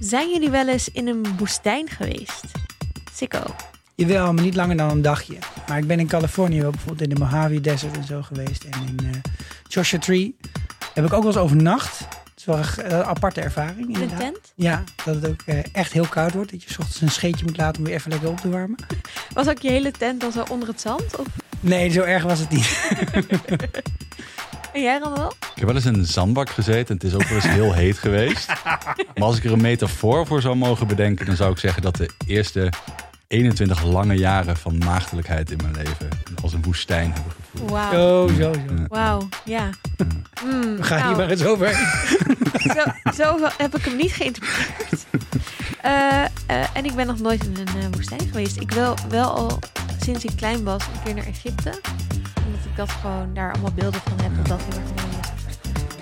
Zijn jullie wel eens in een woestijn geweest? Sikko. Jawel, maar niet langer dan een dagje. Maar ik ben in Californië wel bijvoorbeeld in de Mojave Desert en zo geweest. En in uh, Joshua Tree heb ik ook wel eens overnacht. Het is wel een uh, aparte ervaring. In een tent? Ja, dat het ook uh, echt heel koud wordt. Dat je s ochtends een scheetje moet laten om weer even lekker op te warmen. Was ook je hele tent dan zo onder het zand? Of? Nee, zo erg was het niet. En jij dan wel? Ik heb wel eens in een zandbak gezeten. Het is ook wel eens heel heet geweest. Maar als ik er een metafoor voor zou mogen bedenken, dan zou ik zeggen dat de eerste 21 lange jaren van maagdelijkheid in mijn leven als een woestijn hebben gevoeld. Wauw. Zo, zo, zo. Wauw, ja. Mm, We gaan nou, hier maar eens over. zo, zo heb ik hem niet geïnterpreteerd. Eh, eh, en ik ben nog nooit in een eh, woestijn geweest. Ik wil wel al sinds ik klein was een keer naar Egypte. Omdat ik dat gewoon daar allemaal beelden van heb. Dat dat heel erg mooi is.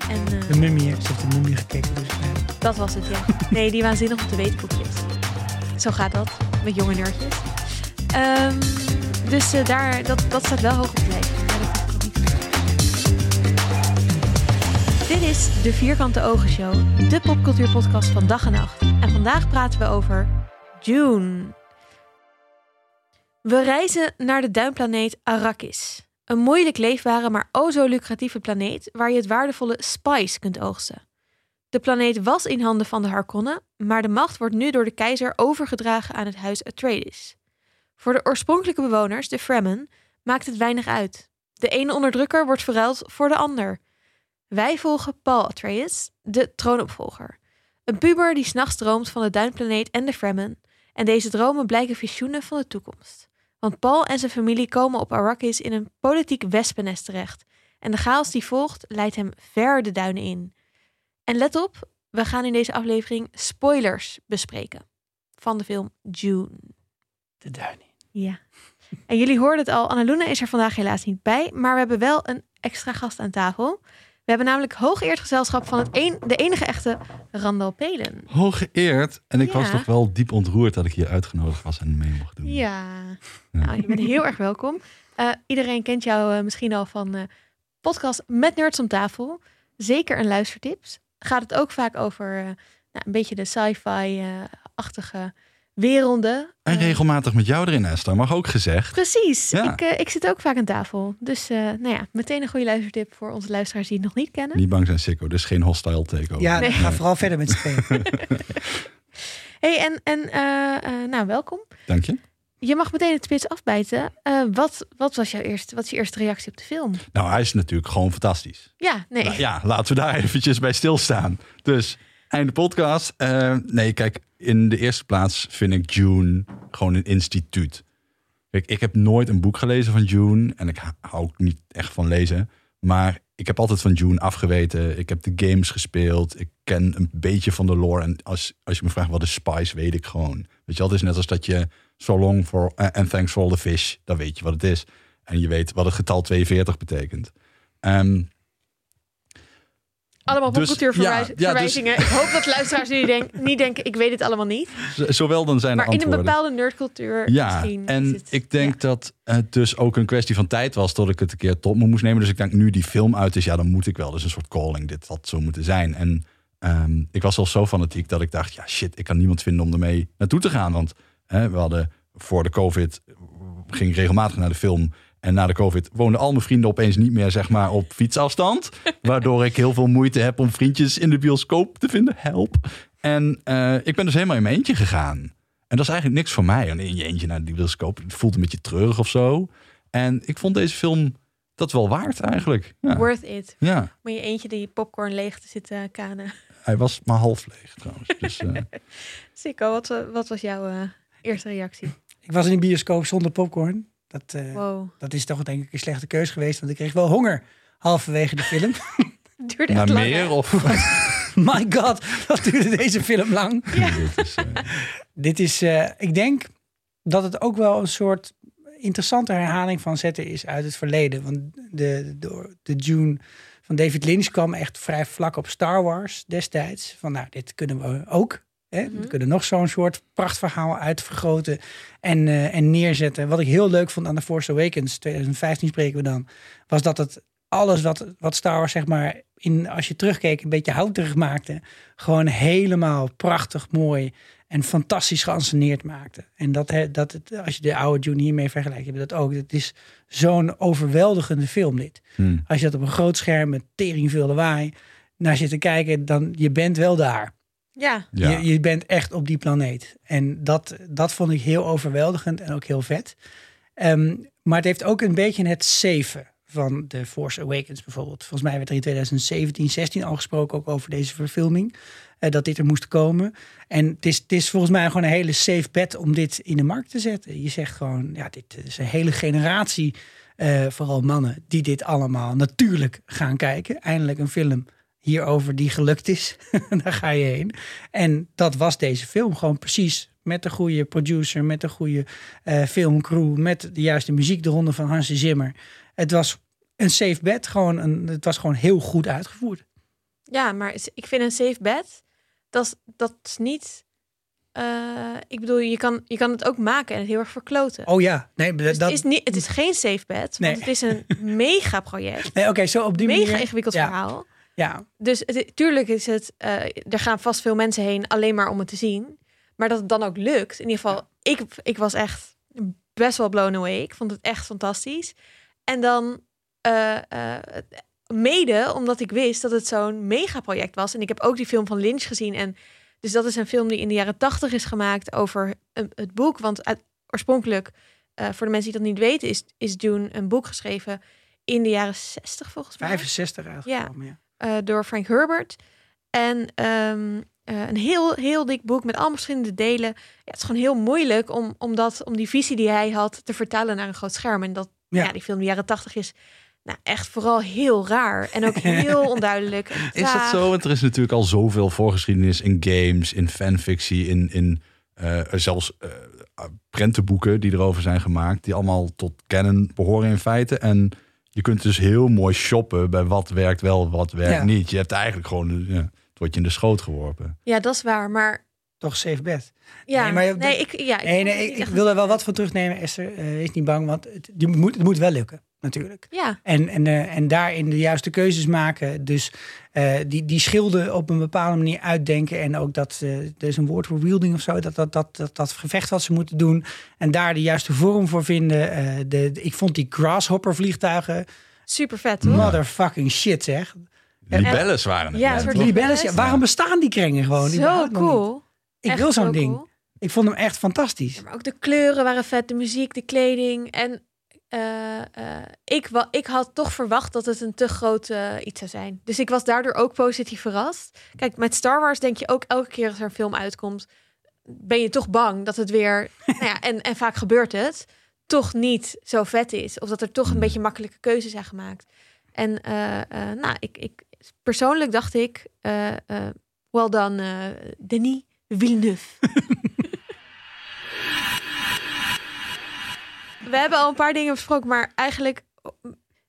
En eh, De mummie, heeft de mummie gekeken. Dus, eh, dat was het, ja. Nee, die waanzinnig op de weetboekjes. Zo gaat dat met jonge nerdjes. Ehm, dus eh, daar, dat, dat staat wel hoog op de lijst. Dat. Dit is de Vierkante Ogen Show, de popcultuurpodcast van dag en nacht. En vandaag praten we over June. We reizen naar de duinplaneet Arrakis. Een moeilijk leefbare, maar o zo lucratieve planeet waar je het waardevolle spice kunt oogsten. De planeet was in handen van de Harkonnen, maar de macht wordt nu door de keizer overgedragen aan het huis Atreides. Voor de oorspronkelijke bewoners, de Fremen, maakt het weinig uit. De ene onderdrukker wordt verruild voor de ander. Wij volgen Paul Atreides, de troonopvolger. Een puber die s'nachts droomt van de duinplaneet en de Fremen. En deze dromen blijken visioenen van de toekomst. Want Paul en zijn familie komen op Arrakis in een politiek wespennest terecht. En de chaos die volgt leidt hem ver de duinen in. En let op, we gaan in deze aflevering spoilers bespreken van de film June. de duin in. Ja. En jullie hoorden het al, Annaluna is er vandaag helaas niet bij, maar we hebben wel een extra gast aan tafel. We hebben namelijk hooggeëerd gezelschap van het een, de enige echte Randal Pelen. Hooggeëerd. En ik was toch wel diep ontroerd dat ik hier uitgenodigd was en mee mocht doen. Ja, nou, je bent heel erg welkom. Eh, iedereen kent jou eh, misschien al van eh podcast Met Nerds om tafel. Zeker een luistertips. Gaat het ook vaak over nou, een beetje de sci-fi-achtige werelden. En Eh, regelmatig met jou erin, Esther. Mag ook gezegd. Precies. Ja. Ik, eh, ik zit ook vaak aan tafel. Dus eh, nou ja, meteen een goede luistertip voor onze luisteraars die het nog niet kennen. Niet bang zijn, Sikko. Dus geen hostile takeover. Ja, Nee. ga vooral verder met tweeën. hey, en, en eh, eh, nou, welkom. Dank je. Je mag meteen het spits afbijten. Eh, wat, wat was jouw eerste, wat is je eerste reactie op de film? Nou, hij is natuurlijk gewoon fantastisch. Ja, nee. Nou ja, laten we daar eventjes bij stilstaan. Dus, einde podcast. Eh, nee, kijk, in de eerste plaats vind ik June gewoon een instituut. Kijk, ik heb nooit een boek gelezen van June. En ik hou ook niet echt van lezen. Maar ik heb altijd van June afgeweten. Ik heb de games gespeeld. Ik ken een beetje van de lore. En als, als je me vraagt wat is Spice, weet ik gewoon. Weet je het is net als dat je so long for and thanks for all the fish. Dan weet je wat het is. En je weet wat het getal 42 betekent. Ehm, Allemaal Dus, popcultuurverwijzingen. ja, ja, dus- Ik hoop dat luisteraars nu denk, niet denken, ik weet het allemaal niet. Z- Zowel dan zijn er Maar in een bepaalde nerdcultuur Ja, misschien. is en het- ik denk dat het dus ook een kwestie van tijd was tot ik het een keer tot me moest nemen. Dus ik denk, nu die film uit is, ja, dan moet ik wel. Dus een soort calling, dit had zo moeten zijn. En ehm, ik was al zo fanatiek dat ik dacht, ja shit, ik kan niemand vinden om ermee naartoe te gaan. Want hè, we hadden voor de covid, ging ik regelmatig naar de film. En na de covid woonden al mijn vrienden opeens niet meer zeg maar op fietsafstand. waardoor ik heel veel moeite heb om vriendjes in de bioscoop te vinden. Help. En eh, ik ben dus helemaal in mijn eentje gegaan. En dat is eigenlijk niks voor mij. En in je eentje naar die bioscoop. Het voelt een beetje treurig of zo. En ik vond deze film dat wel waard eigenlijk. Ja, Worth it. ja. Maar je eentje die popcorn leeg te zitten kanen. hij was maar half leeg trouwens. Dus, eh, Sikko, wat, wat was jouw eh, eerste reactie? Ik was in de bioscoop zonder popcorn. Dat, eh, Wow. dat is toch denk ik een slechte keus geweest. Want ik kreeg wel honger halverwege de film. Het duurde naar echt lang, meer of... My god, wat duurde deze film lang. Dit is, eh, Dit is, eh, ik denk dat het ook wel een soort interessante herhaling van zetten is uit het verleden. Want de, de, de June van David Lynch kwam echt vrij vlak op Star Wars destijds. Van nou, dit kunnen we ook. Hè? Mhm. We kunnen nog zo'n soort prachtverhaal uitvergroten en, eh, en neerzetten. Wat ik heel leuk vond aan The Force Awakens, 2015 spreken we dan, was dat het alles wat, wat Star Wars, zeg maar, in, als je terugkeek, een beetje houterig maakte. Gewoon helemaal prachtig, mooi en fantastisch geanceneerd maakte. En dat, hè, dat het, als je de oude June hiermee vergelijkt, heb je dat ook. Het is zo'n overweldigende film dit. Hmm. Als je dat op een groot scherm met tering veel lawaai naar zit te kijken, dan je bent wel daar. Ja, Ja. Je, je bent echt op die planeet. En dat, dat vond ik heel overweldigend en ook heel vet. Ehm, maar het heeft ook een beetje het zeven van The Force Awakens bijvoorbeeld. Volgens mij werd er in 2017, 16 al gesproken ook over deze verfilming. eh, dat dit er moest komen. En het is, het is volgens mij gewoon een hele safe bet om dit in de markt te zetten. Je zegt gewoon, ja, dit is een hele generatie, eh, vooral mannen, die dit allemaal natuurlijk gaan kijken. Eindelijk een film hierover die gelukt is. Daar ga je heen. En dat was deze film gewoon precies. Met de goede producer, met de goede eh, filmcrew, met de juiste muziek eronder van Hans Zimmer. Het was een safe bet, gewoon een, het was gewoon heel goed uitgevoerd. ja, maar ik vind een safe bet, dat is, dat is niet... eh, ik bedoel, je kan, je kan het ook maken en het heel erg verkloten. Oh ja, nee, dat, Dus het, is niet, het is geen safe Nee. want het is een mega project. nee oké, zo op die Mega manier. ingewikkeld ja, verhaal. Ja, Dus het, tuurlijk is het, eh, er gaan vast veel mensen heen alleen maar om het te zien. Maar dat het dan ook lukt. In ieder geval, ik, ik was echt best wel blown away. Ik vond het echt fantastisch. En dan eh, eh, mede omdat ik wist dat het zo'n megaproject was. En ik heb ook die film van Lynch gezien. En dus dat is een film die in de jaren tachtig is gemaakt over een- het boek. Want uit- oorspronkelijk, voor de mensen die dat niet weten, is, is Dune een boek geschreven in de jaren 60 volgens mij. 65 uitgekomen. Ja. Door Frank Herbert. En ehm, eh, een heel, heel dik boek met allemaal verschillende delen. Ja, het is gewoon heel moeilijk om, om, dat, om die visie die hij had te vertalen naar een groot scherm. En dat Ja. ja. die film de jaren tachtig is nou, echt vooral heel raar. En ook heel onduidelijk. Is dat zo? Want er is natuurlijk al zoveel voorgeschiedenis in games, in fanfictie, in, in eh, zelfs eh, prentenboeken die erover zijn gemaakt, die allemaal tot canon behoren in feite. En je kunt dus heel mooi shoppen bij wat werkt wel, wat werkt Ja. niet. Je hebt eigenlijk gewoon, ja, het wordt je in de schoot geworpen. Ja, dat is waar. Maar Toch safe bet. ja, Nee, nee, maar je- ik, ja, ik Nee, nee, ik, wil er wel wat van terugnemen, Esther. Eh is niet bang, want het, je moet, het moet wel lukken, natuurlijk. Ja, En, en, eh, en daarin de juiste keuzes maken. Dus eh, die, die schilden op een bepaalde manier uitdenken. En ook dat, er is een woord voor wielding of zo. Dat dat, dat, dat dat gevecht wat ze moeten doen. En daar de juiste vorm voor vinden. Eh, de, de- ik vond die grasshopper vliegtuigen. super vet hoor. Motherfucking shit zeg. Libelles waren het. Ja? Libelles, ja, waarom bestaan die krengen gewoon? Zo niet? Ik Echt wil zo'n zo ding. cool. Ik vond hem echt fantastisch. Ja, maar ook de kleuren waren vet, de muziek, de kleding. En eh, eh, ik, wa- ik had toch verwacht dat het een te groot eh, iets zou zijn. Dus ik was daardoor ook positief verrast. Kijk, met Star Wars denk je ook elke keer als er een film uitkomt... ben je toch bang dat het weer... nou ja, en, en vaak gebeurt het... toch niet zo vet is. Of dat er toch een beetje makkelijke keuzes zijn gemaakt. En nou, ik, ik, persoonlijk dacht ik... done, eh, Denis Villeneuve. We hebben al een paar dingen besproken, maar eigenlijk...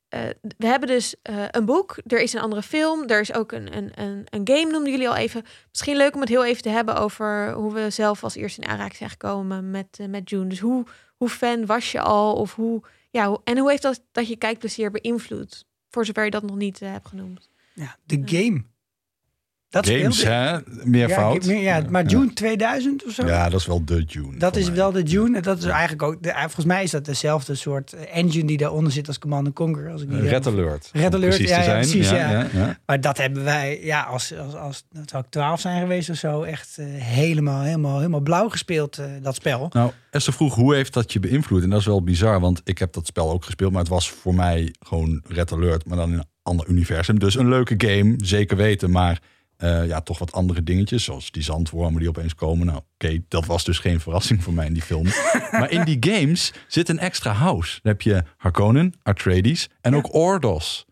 eh, we hebben dus eh, een boek, er is een andere film, er is ook een, een, een, een game, noemden jullie al even. Misschien leuk om het heel even te hebben over hoe we zelf als eerste in aanraking zijn gekomen met, eh, met June. Dus hoe, hoe fan was je al? Of hoe, ja, hoe- en hoe heeft dat, dat je kijkplezier beïnvloed? Voor zover je dat nog niet hebt genoemd. Ja, de game. Dat Games, hè? Meervoud. Ja, ja, maar June 2000 of zo? Ja, dat is wel de June. Dat is mij. wel de June. En dat is eigenlijk ook. De, volgens mij is dat dezelfde soort engine die daaronder zit als Command Conquer. Als ik niet Red Alert. Red Alert, precies ja, precies, ja. Maar dat hebben wij, ja, als, als, als dat zou ik 12 zijn geweest of zo, echt eh, helemaal, helemaal, helemaal blauw gespeeld, eh, dat spel. Nou, Esther vroeg, hoe heeft dat je beïnvloed? En dat is wel bizar, want ik heb dat spel ook gespeeld, maar het was voor mij gewoon Red Alert, maar dan in een ander universum. Dus een leuke game, zeker weten, maar eh, ja, toch wat andere dingetjes, zoals die zandwormen die opeens komen. Nou, oké, dat was dus geen verrassing voor mij in die film. maar in die games zit een extra house. Dan heb je Harkonnen, Atreides en ook Ordos.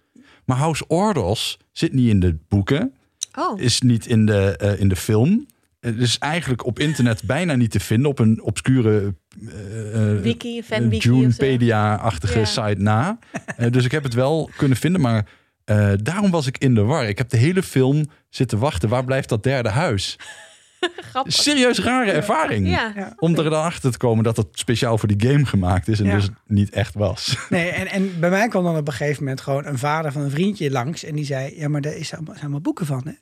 Maar House Ordos zit niet in de boeken, Oh, is niet in de, eh, in de film. Het is eigenlijk op internet bijna niet te vinden op een obscure eh, eh, wiki, fanwiki. Junepedia-achtige Ja. site na. Eh, dus ik heb het wel kunnen vinden, maar eh, daarom was ik in de war. Ik heb de hele film zitten wachten. Waar blijft dat derde huis? Grappig. serieus rare ervaring. Ja. Ja. Om erachter te komen dat het speciaal voor die game gemaakt is en Ja. dus niet echt was. Nee, en, en bij mij kwam dan op een gegeven moment gewoon een vader van een vriendje langs. En die zei, ja, maar daar is allemaal, zijn allemaal boeken van, hè?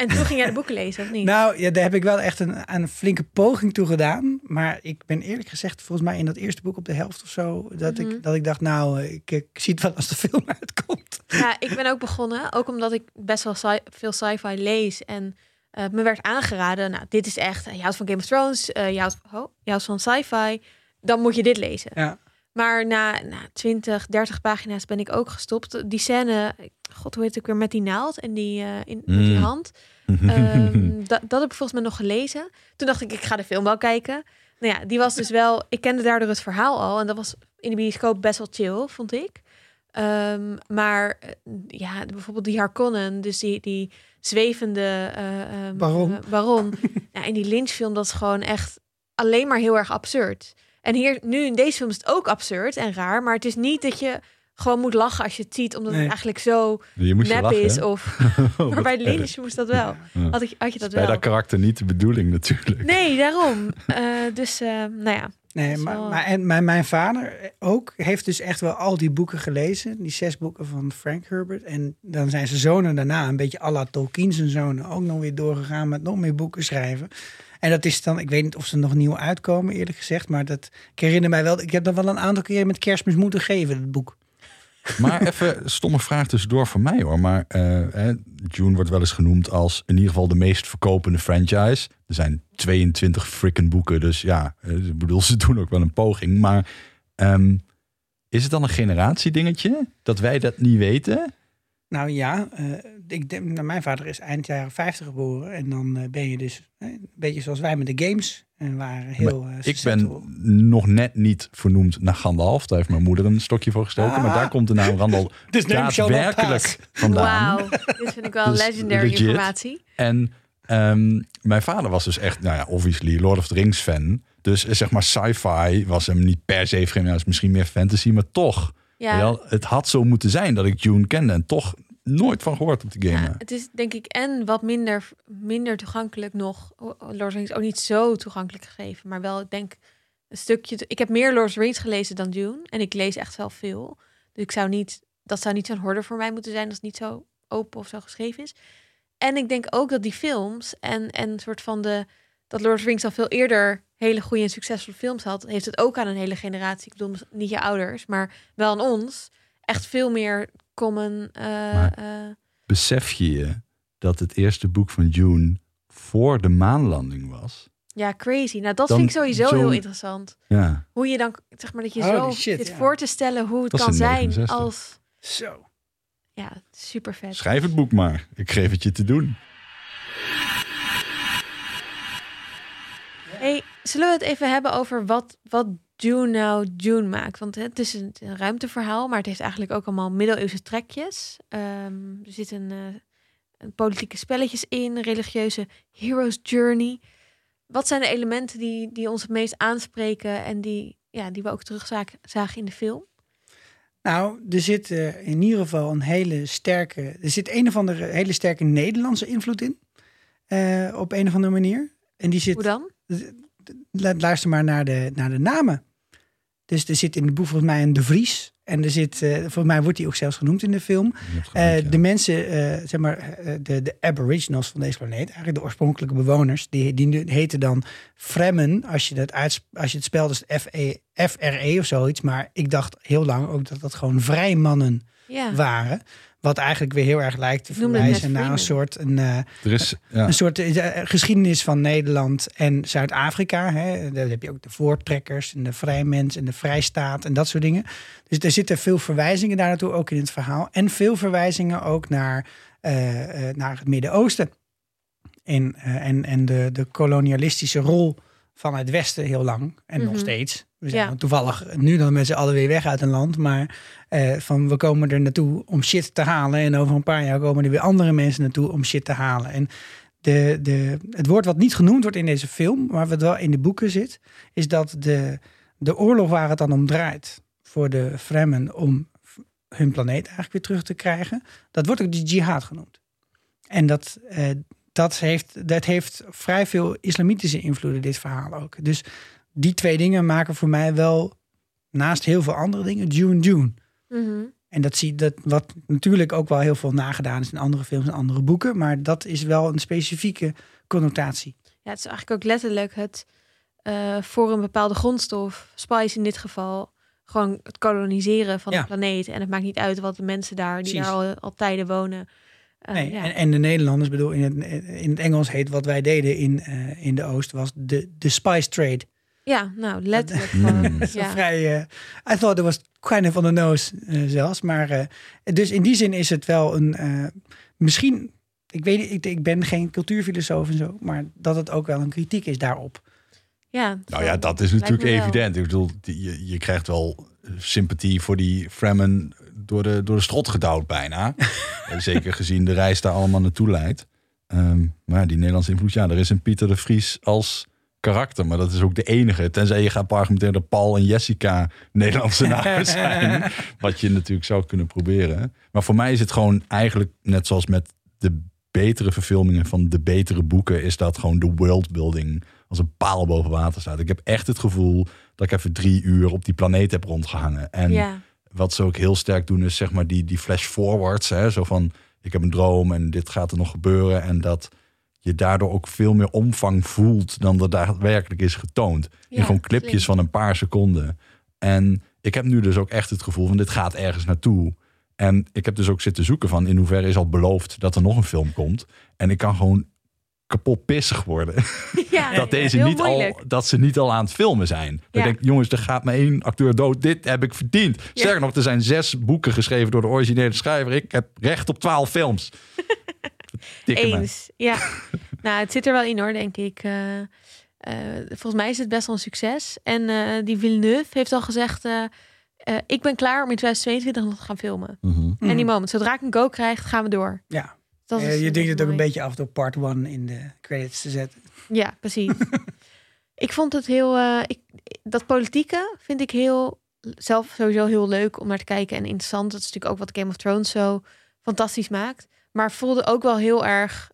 En toen ging jij de boeken lezen, of niet? Nou, ja, daar heb ik wel echt een, een flinke poging toe gedaan. Maar ik ben eerlijk gezegd, volgens mij in dat eerste boek op de helft of zo, dat, Mhm. ik, dat ik dacht, nou, ik, ik zie het wel als de film uitkomt. Ja, ik ben ook begonnen, ook omdat ik best wel sci- veel sci-fi lees. En eh, me werd aangeraden, nou, dit is echt, je houdt van Game of Thrones, eh, je, houdt, oh, je houdt van sci-fi, dan moet je dit lezen. Ja. Maar na, na 20, 30 pagina's ben ik ook gestopt. Die scène, god, hoe heet het ook weer, met die naald en die, eh, in, met die Mm. hand. Ehm, dat, dat heb ik volgens mij nog gelezen. Toen dacht ik, ik ga de film wel kijken. Nou ja, die was dus wel... Ik kende daardoor het verhaal al. En dat was in de bioscoop best wel chill, vond ik. Ehm, maar eh, ja, bijvoorbeeld die Harkonnen, dus die, die zwevende eh, ehm, Baron. eh, baron. ja, in die Lynch-film, dat is gewoon echt alleen maar heel erg absurd. En hier, nu in deze film is het ook absurd en raar. Maar het is niet dat je gewoon moet lachen als je het ziet, omdat Nee. het eigenlijk zo nep lachen, is. hè? Of, maar bij. Lynch moest dat wel. Ja. Had, ik, had je dat Bij wel? dat karakter niet de bedoeling natuurlijk. Nee, daarom. Eh, dus, eh, nou ja. Nee, maar, wel- maar en mijn, mijn vader ook heeft dus echt wel al die boeken gelezen. Die zes boeken van Frank Herbert. En dan zijn zijn zonen daarna, een beetje à la Tolkien zijn zonen, ook nog weer doorgegaan met nog meer boeken schrijven. En dat is dan, ik weet niet of ze nog nieuw uitkomen eerlijk gezegd. Maar dat, ik herinner mij wel, ik heb dat wel een aantal keren met kerstmis moeten geven, het boek. Maar even stomme vraag tussendoor voor mij hoor. Maar eh, hè, Dune wordt wel eens genoemd als in ieder geval de meest verkopende franchise. Er zijn 22 frikken boeken, dus ja, eh, ik bedoel, ze doen ook wel een poging. Maar ehm, is het dan een generatiedingetje dat wij dat niet weten? Nou ja, eh, ik denk, nou, mijn vader is eind jaren 50 geboren. En dan eh, ben je dus eh, een beetje zoals wij met de games. En waren heel eh, Ik ben nog net niet vernoemd naar Gandalf. Daar heeft mijn moeder een stokje voor gestoken. Maar Ah. daar komt de naam Randall Dus daadwerkelijk vandaan. Wauw. Dit vind ik wel Dus legendary legit. informatie. En ehm, mijn vader was dus echt, nou ja, obviously Lord of the Rings fan. Dus eh, zeg maar sci-fi was hem niet per se vreemd. Ja, is misschien meer fantasy, maar toch. Ja, Wel, het had zo moeten zijn dat ik Dune kende. En toch nooit van gehoord op de game. ja, het is denk ik en wat minder, minder toegankelijk nog. Lord of the Rings ook niet zo toegankelijk gegeven. Maar wel, ik denk, een stukje... te- Ik heb meer Lord of the Rings gelezen dan Dune. En ik lees echt wel veel. Dus ik zou niet... Dat zou niet zo'n horde voor mij moeten zijn als het niet zo open of zo geschreven is. En ik denk ook dat die films en, en een soort van de... Dat Lord of the Rings al veel eerder hele goede en succesvolle films had, heeft het ook aan een hele generatie. Ik bedoel, niet je ouders, maar wel aan ons. Echt veel meer common. eh, Maar- eh, Besef je je dat het eerste boek van Dune voor de maanlanding was? ja, crazy. Nou, dat Dan vind ik sowieso heel interessant. Ja, Hoe je dan, zeg maar, dat je Holy zo shit, zit ja. voor te stellen hoe het Dat kan zijn 69. als... Zo. Ja, super vet. schrijf het boek maar. Ik geef het je te doen. Hey, zullen we het even hebben over wat, wat Dune nou Dune maakt? Want het is een, een ruimteverhaal, maar het heeft eigenlijk ook allemaal middeleeuwse trekjes. Ehm, er zitten eh, een politieke spelletjes in, religieuze hero's journey. Wat zijn de elementen die, die ons het meest aanspreken en die, ja, die we ook terugzagen zagen in de film? Nou, er zit eh, in ieder geval een hele sterke. Er zit een of andere hele sterke Nederlandse invloed in. eh, op een of andere manier. En die zit. Hoe dan? lu- Luister maar naar de, naar de namen. Dus er zit in het boek volgens mij een De Vries. En er zit, eh, volgens mij wordt hij ook zelfs genoemd in de film. Eh, ja. De mensen, eh, zeg maar, de, de aboriginals van deze planeet, eigenlijk de oorspronkelijke bewoners, die, die heten dan Fremen, als je, dat uits, als je het spelt, is het F-E- F-R-E of zoiets. Maar ik dacht heel lang ook dat dat gewoon vrijmannen Ja. waren. Wat eigenlijk weer heel erg lijkt te verwijzen naar een soort een, eh, Er is, ja. een soort eh, geschiedenis van Nederland en Zuid-Afrika. hè. Daar heb je ook de voortrekkers en de vrijmens en de vrijstaat en dat soort dingen. Dus er zitten veel verwijzingen daar naartoe, ook in het verhaal. En veel verwijzingen ook naar, eh, eh, naar het Midden-Oosten. En, eh, en, en de, de kolonialistische rol van het Westen heel lang. En nog Mhm. steeds. We zijn Ja. toevallig nu dan met z'n allen weer weg uit een land. Maar eh, van we komen er naartoe om shit te halen. En over een paar jaar komen er weer andere mensen naartoe om shit te halen. En de, de, het woord wat niet genoemd wordt in deze film, maar wat wel in de boeken zit, is dat de, de oorlog waar het dan om draait voor de Fremen om hun planeet eigenlijk weer terug te krijgen, dat wordt ook de jihad genoemd. En dat, eh, dat heeft, dat heeft vrij veel islamitische invloeden, dit verhaal ook. Dus die twee dingen maken voor mij wel, naast heel veel andere dingen, June June. Mhm. En dat zie dat wat natuurlijk ook wel heel veel nagedaan is in andere films en andere boeken. Maar dat is wel een specifieke connotatie. Ja, het is eigenlijk ook letterlijk het eh, voor een bepaalde grondstof, spice in dit geval, gewoon het koloniseren van Ja. de planeet. En het maakt niet uit wat de mensen daar, die Precies. daar al, al tijden wonen. eh, Nee, ja. en, en de Nederlanders, bedoel, in het, in het Engels heet wat wij deden in, eh, in de Oost, was de, de spice trade. Ja, nou, letterlijk. Gewoon, ja. vrij. eh I thought it was kind of on the nose eh, zelfs. Maar eh, dus in die zin is het wel een. eh, misschien. Ik weet niet, ik, ik ben geen cultuurfilosoof en zo. Maar dat het ook wel een kritiek is daarop. ja, Nou ja, dat is natuurlijk evident. Ik bedoel, die- je, je krijgt wel sympathie voor die Fremen door de, door de strot gedouwd bijna. Zeker gezien de reis daar allemaal naartoe leidt. Ehm, maar ja, die Nederlandse invloed, ja, er is een Pieter de Vries als karakter. Maar dat is ook de enige. Tenzij je gaat argumenteren dat Paul en Jessica Nederlandse namen zijn. Wat je natuurlijk zou kunnen proberen. Maar voor mij is het gewoon eigenlijk, net zoals met de betere verfilmingen van de betere boeken, is dat gewoon de worldbuilding als een paal boven water staat. Ik heb echt het gevoel dat ik even drie uur op die planeet heb rondgehangen. En Ja, wat ze ook heel sterk doen, is zeg maar die, die flash forwards. Hè? Zo van, ik heb een droom en dit gaat er nog gebeuren. En dat je daardoor ook veel meer omvang voelt dan er daadwerkelijk is getoond. In gewoon clipjes van een paar seconden. En ik heb nu dus ook echt het gevoel van, dit gaat ergens naartoe. En ik heb dus ook zitten zoeken van, in hoeverre is al beloofd dat er nog een film komt. En ik kan gewoon kapot pissig worden ja dat, deze niet al, dat ze niet al aan het filmen zijn. Dat Ja. ik denk, jongens, er gaat maar één acteur dood. Dit heb ik verdiend. Sterker nog, er zijn zes boeken geschreven door de originele schrijver. Ik heb recht op twaalf films. Dikke. Eens, ja. nou, het zit er wel in hoor, denk ik. Eh, eh, volgens mij is het best wel een succes. En eh, die Villeneuve heeft al gezegd... ik ben klaar om in 2022 nog te gaan filmen. Mhm. En die moment, zodra ik een go krijg, gaan we door. Ja, Dat is, je denkt het ook een beetje af door part one in de credits te zetten. Ja, precies. ik vond het heel... eh, ik, dat politieke vind ik heel... Zelf sowieso heel leuk om naar te kijken en interessant. Dat is natuurlijk ook wat Game of Thrones zo fantastisch maakt. Maar voelde ook wel heel erg...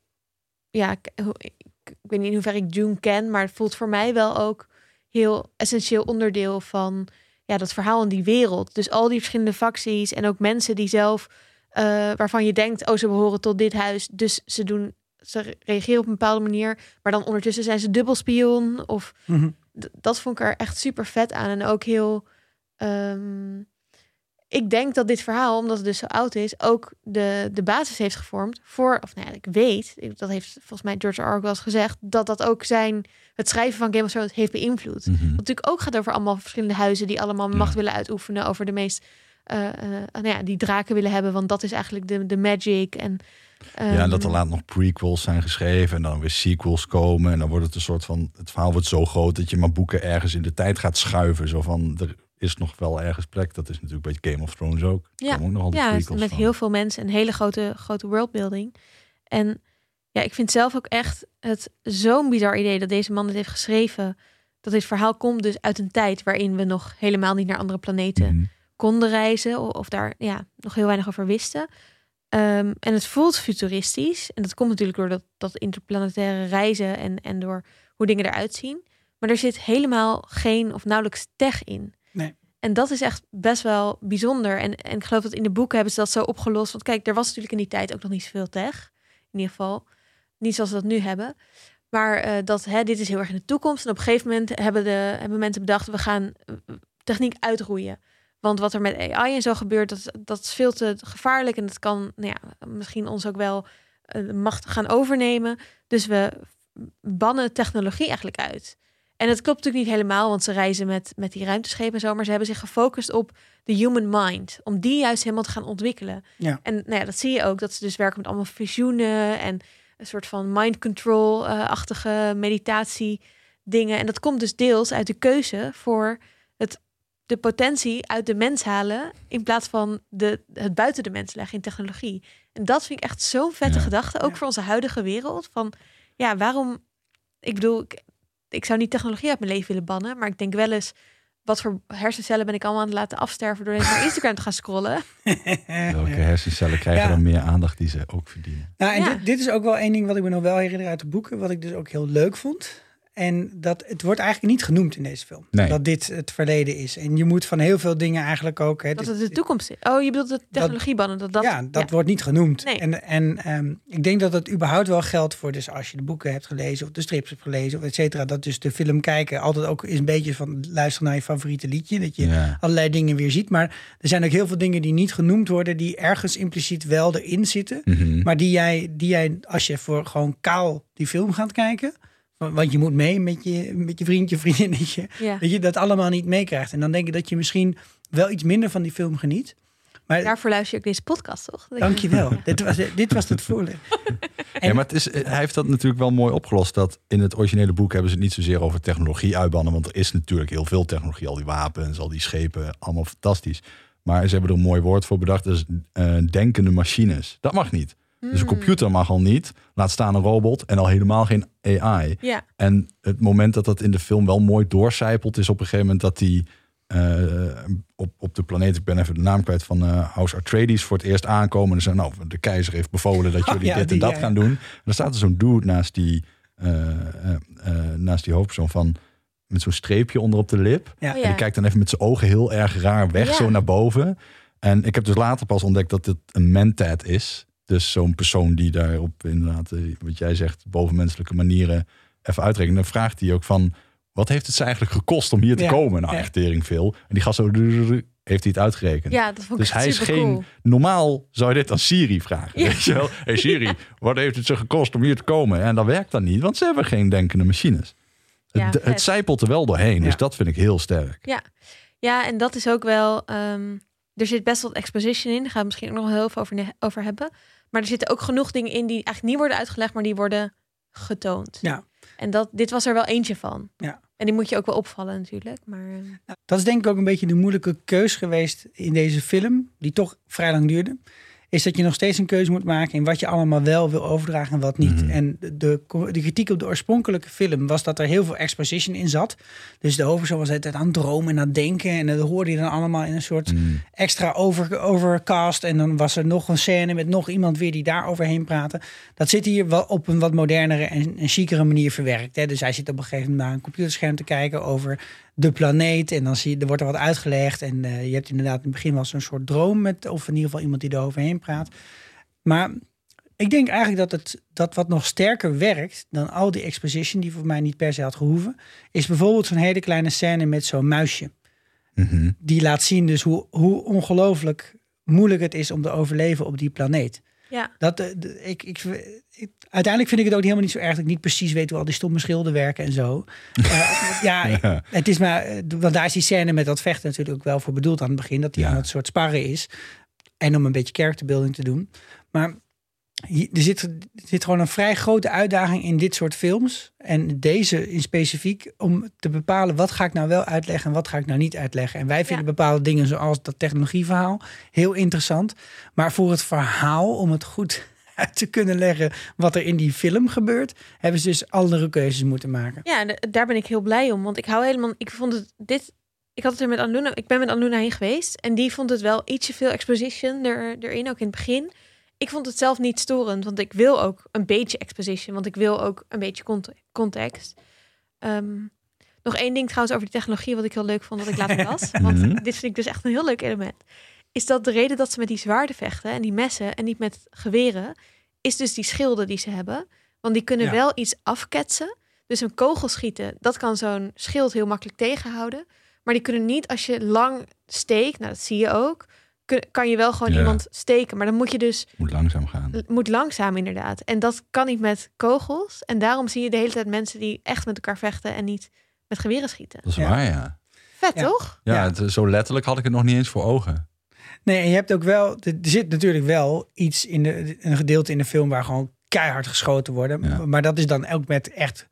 Ja, ik, ik, weet niet in hoeverre ik June ken... maar het voelt voor mij wel ook heel essentieel onderdeel van... Ja, dat verhaal in die wereld. Dus al die verschillende facties en ook mensen die zelf... eh, waarvan je denkt, oh, ze behoren tot dit huis. Dus ze doen ze reageren op een bepaalde manier, maar dan ondertussen zijn ze dubbelspion. Of Mhm. dat vond ik er echt super vet aan. En ook heel. ehm, ik denk dat dit verhaal, omdat het dus zo oud is, ook de, de basis heeft gevormd voor. Of nou ja, ik weet, dat heeft volgens mij George R. R. wel eens gezegd, dat dat ook zijn. Het schrijven van Game of Thrones heeft beïnvloed. Mhm. Wat natuurlijk ook gaat over allemaal verschillende huizen die allemaal macht Ja. willen uitoefenen over de meest. eh, eh, nou ja, die draken willen hebben, want dat is eigenlijk de, de magic. En, Ja, en dat er ehm, laat nog prequels zijn geschreven en dan weer sequels komen. En dan wordt het een soort van, het verhaal wordt zo groot dat je maar boeken ergens in de tijd gaat schuiven. Zo van, er is nog wel ergens plek. Dat is natuurlijk bij Game of Thrones ook. Ja. ook nog Ja, met van. heel veel mensen een hele grote, grote worldbuilding. En ja, ik vind zelf ook echt het zo'n bizar idee dat deze man dit heeft geschreven. Dat dit verhaal komt dus uit een tijd waarin we nog helemaal niet naar andere planeten Mhm. konden reizen. Of daar ja, nog heel weinig over wisten. Ehm, en het voelt futuristisch. En dat komt natuurlijk door dat, dat interplanetaire reizen en, en door hoe dingen eruit zien. Maar er zit helemaal geen of nauwelijks tech in. Nee. En dat is echt best wel bijzonder. En, en ik geloof dat in de boeken hebben ze dat zo opgelost. Want kijk, er was natuurlijk in die tijd ook nog niet zoveel tech. In ieder geval niet zoals we dat nu hebben. Maar eh, dat hè, dit is heel erg in de toekomst. En op een gegeven moment hebben, de, hebben mensen bedacht... we gaan eh, techniek uitroeien. Want wat er met AI en zo gebeurt, dat, dat is veel te gevaarlijk. En dat kan nou ja, misschien ons ook wel eh, macht gaan overnemen. Dus we bannen technologie eigenlijk uit. En het klopt natuurlijk niet helemaal, want ze reizen met, met die ruimteschepen en zo. Maar ze hebben zich gefocust op de human mind. Om die juist helemaal te gaan ontwikkelen. Ja. En nou ja, dat zie je ook, dat ze dus werken met allemaal visioenen en een soort van mind control-achtige meditatie dingen. En dat komt dus deels uit de keuze voor het, de potentie uit de mens halen in plaats van de, het buiten de mens leggen in technologie. En dat vind ik echt zo'n vette Ja. gedachte, ook Ja. voor onze huidige wereld. Van ja, waarom? Ik bedoel, ik, ik zou niet technologie uit mijn leven willen bannen, maar ik denk wel eens wat voor hersencellen ben ik allemaal aan het laten afsterven door even naar Instagram te gaan scrollen. Welke hersencellen krijgen Ja. dan meer aandacht die ze ook verdienen? Nou, en Ja. dit, dit is ook wel één ding wat ik me nog wel herinner uit de boeken, wat ik dus ook heel leuk vond. En dat het wordt eigenlijk niet genoemd in deze film. Nee. Dat dit het verleden is. En je moet van heel veel dingen eigenlijk ook. Hè, Dat het de toekomst is. Oh, je bedoelt de technologiebannen. Dat, dat, ja, dat wordt niet genoemd. Nee. En, en ehm, ik denk dat het überhaupt wel geldt voor, dus als je de boeken hebt gelezen of de strips hebt gelezen, of et cetera, dat dus de film kijken altijd ook is een beetje van luisteren naar je favoriete liedje. Dat je Ja. allerlei dingen weer ziet. Maar er zijn ook heel veel dingen die niet genoemd worden, die ergens impliciet wel erin zitten. Mhm. Maar die jij, die jij, als je voor gewoon kaal die film gaat kijken, want je moet mee met je, met je vriendje, vriendinnetje, Ja. dat je dat allemaal niet meekrijgt. En dan denk ik dat je misschien wel iets minder van die film geniet. Maar Daarvoor luister je ook deze podcast, toch? Dat je- dankjewel. dit, was, dit was het voorleg. Ja, maar het is, hij heeft dat natuurlijk wel mooi opgelost. Dat in het originele boek hebben ze het niet zozeer over technologie uitbannen. Want er is natuurlijk heel veel technologie. Al die wapens, al die schepen, allemaal fantastisch. Maar ze hebben er een mooi woord voor bedacht. Dus eh, denkende machines. Dat mag niet. Dus een computer mag al niet. Laat staan een robot en al helemaal geen AI. Ja, En het moment dat dat in de film wel mooi doorcijpelt... is op een gegeven moment dat die eh, op, op de planeet... ik ben even de naam kwijt van eh, House Atreides... voor het eerst aankomen. En ze nou, de keizer heeft bevolen... dat Oh, jullie ja, dit die, en dat ja. gaan doen. En dan staat er zo'n dude naast die, eh, naast die hoofdpersoon van... met zo'n streepje onder op de lip. Ja. Oh, En die kijkt dan even met zijn ogen heel erg raar weg, Ja. zo naar boven. En ik heb dus later pas ontdekt dat het een mentat is. Dus zo'n persoon die daar op inderdaad, eh, wat jij zegt, bovenmenselijke manieren even uitrekent. Dan vraagt hij ook van, wat heeft het ze eigenlijk gekost om hier te Ja. komen? Nou, Ja. echt tering veel. En die gast zo, heeft hij het uitgerekend. ja dat vond ik Dus hij is geen. cool. Normaal zou je dit aan Siri vragen. Ja. Weet je wel? Hey Siri, wat heeft het ze gekost om hier te komen? En dat werkt dan niet, want ze hebben geen denkende machines. Ja, het, het zijpelt er wel doorheen, dus Ja. dat vind ik heel sterk. Ja, en dat is ook wel. ehm, er zit best wel wat exposition in. Daar gaan we misschien ook nog wel heel veel over, over hebben. Maar er zitten ook genoeg dingen in die eigenlijk niet worden uitgelegd, maar die worden getoond. Ja. En dat, dit was er wel eentje van. Ja. En die moet je ook wel opvallen natuurlijk. Maar ehm, Nou, dat is denk ik ook een beetje de moeilijke keus geweest in deze film, die toch vrij lang duurde. Is dat je nog steeds een keuze moet maken in wat je allemaal wel wil overdragen en wat niet. Mhm. En de, de, de kritiek op de oorspronkelijke film was dat er heel veel exposition in zat. Dus de hoofdpersoon was altijd aan het dromen en aan het denken. En dat hoorde je dan allemaal in een soort Mm. extra over, overcast. En dan was er nog een scène met nog iemand weer die daar overheen praatte. Dat zit hier wel op een wat modernere en, en chicere manier verwerkt. Hè. Dus hij zit op een gegeven moment naar een computerscherm te kijken over de planeet. En dan zie je, er wordt er wat uitgelegd. En eh, je hebt inderdaad in het begin wel zo'n soort droom met, of in ieder geval iemand die er overheen praat. Maar ik denk eigenlijk dat het dat wat nog sterker werkt dan al die exposition die voor mij niet per se had gehoeven, is bijvoorbeeld zo'n hele kleine scène met zo'n muisje Mhm. die laat zien dus hoe, hoe ongelooflijk moeilijk het is om te overleven op die planeet. ja, Dat, eh, ik, ik- uiteindelijk vind ik het ook helemaal niet zo erg dat ik niet precies weet hoe al die stomme schilden werken en zo. Eh, ja, het is maar, eh, want daar is die scène met dat vechten natuurlijk ook wel voor bedoeld aan het begin, dat hij Ja. aan het soort sparren is. En om een beetje characterbuilding te doen. Maar hier- er zit, er zit gewoon een vrij grote uitdaging in dit soort films. En deze in specifiek, om te bepalen wat ga ik nou wel uitleggen en wat ga ik nou niet uitleggen. En wij vinden bepaalde dingen zoals dat technologieverhaal heel interessant. Maar voor het verhaal, om het goed uit te kunnen leggen wat er in die film gebeurt, hebben ze dus andere keuzes moeten maken. ja daar ben ik heel blij om. Want ik hou helemaal. Ik vond het dit. Ik had het er met Anluna. Ik ben met Anluna heen geweest. En die vond het wel ietsje veel exposition er, erin, ook in het begin. Ik vond het zelf niet storend, want ik wil ook een beetje exposition, want ik wil ook een beetje cont- context. Ehm, nog één ding trouwens over die technologie, wat ik heel leuk vond, wat ik later las. Want Mhm. dit vind ik dus echt een heel leuk element. Is dat de reden dat ze met die zwaarden vechten en die messen en niet met geweren, is dus die schilden die ze hebben. Want die kunnen Ja. wel iets afketsen. Dus een kogel schieten, dat kan zo'n schild heel makkelijk tegenhouden. Maar die kunnen niet als je lang steekt, nou dat zie je ook, kun- kan je wel gewoon Ja. iemand steken. Maar dan moet je dus Moet langzaam gaan. moet langzaam inderdaad. En dat kan niet met kogels. En daarom zie je de hele tijd mensen die echt met elkaar vechten en niet met geweren schieten. Dat is Ja. waar, ja. Vet Ja. toch? Ja, Ja. Het, zo letterlijk had ik het nog niet eens voor ogen. Nee, en je hebt ook wel, er zit natuurlijk wel iets in de, een gedeelte in de film waar gewoon keihard geschoten worden. Ja. Maar dat is dan ook met echt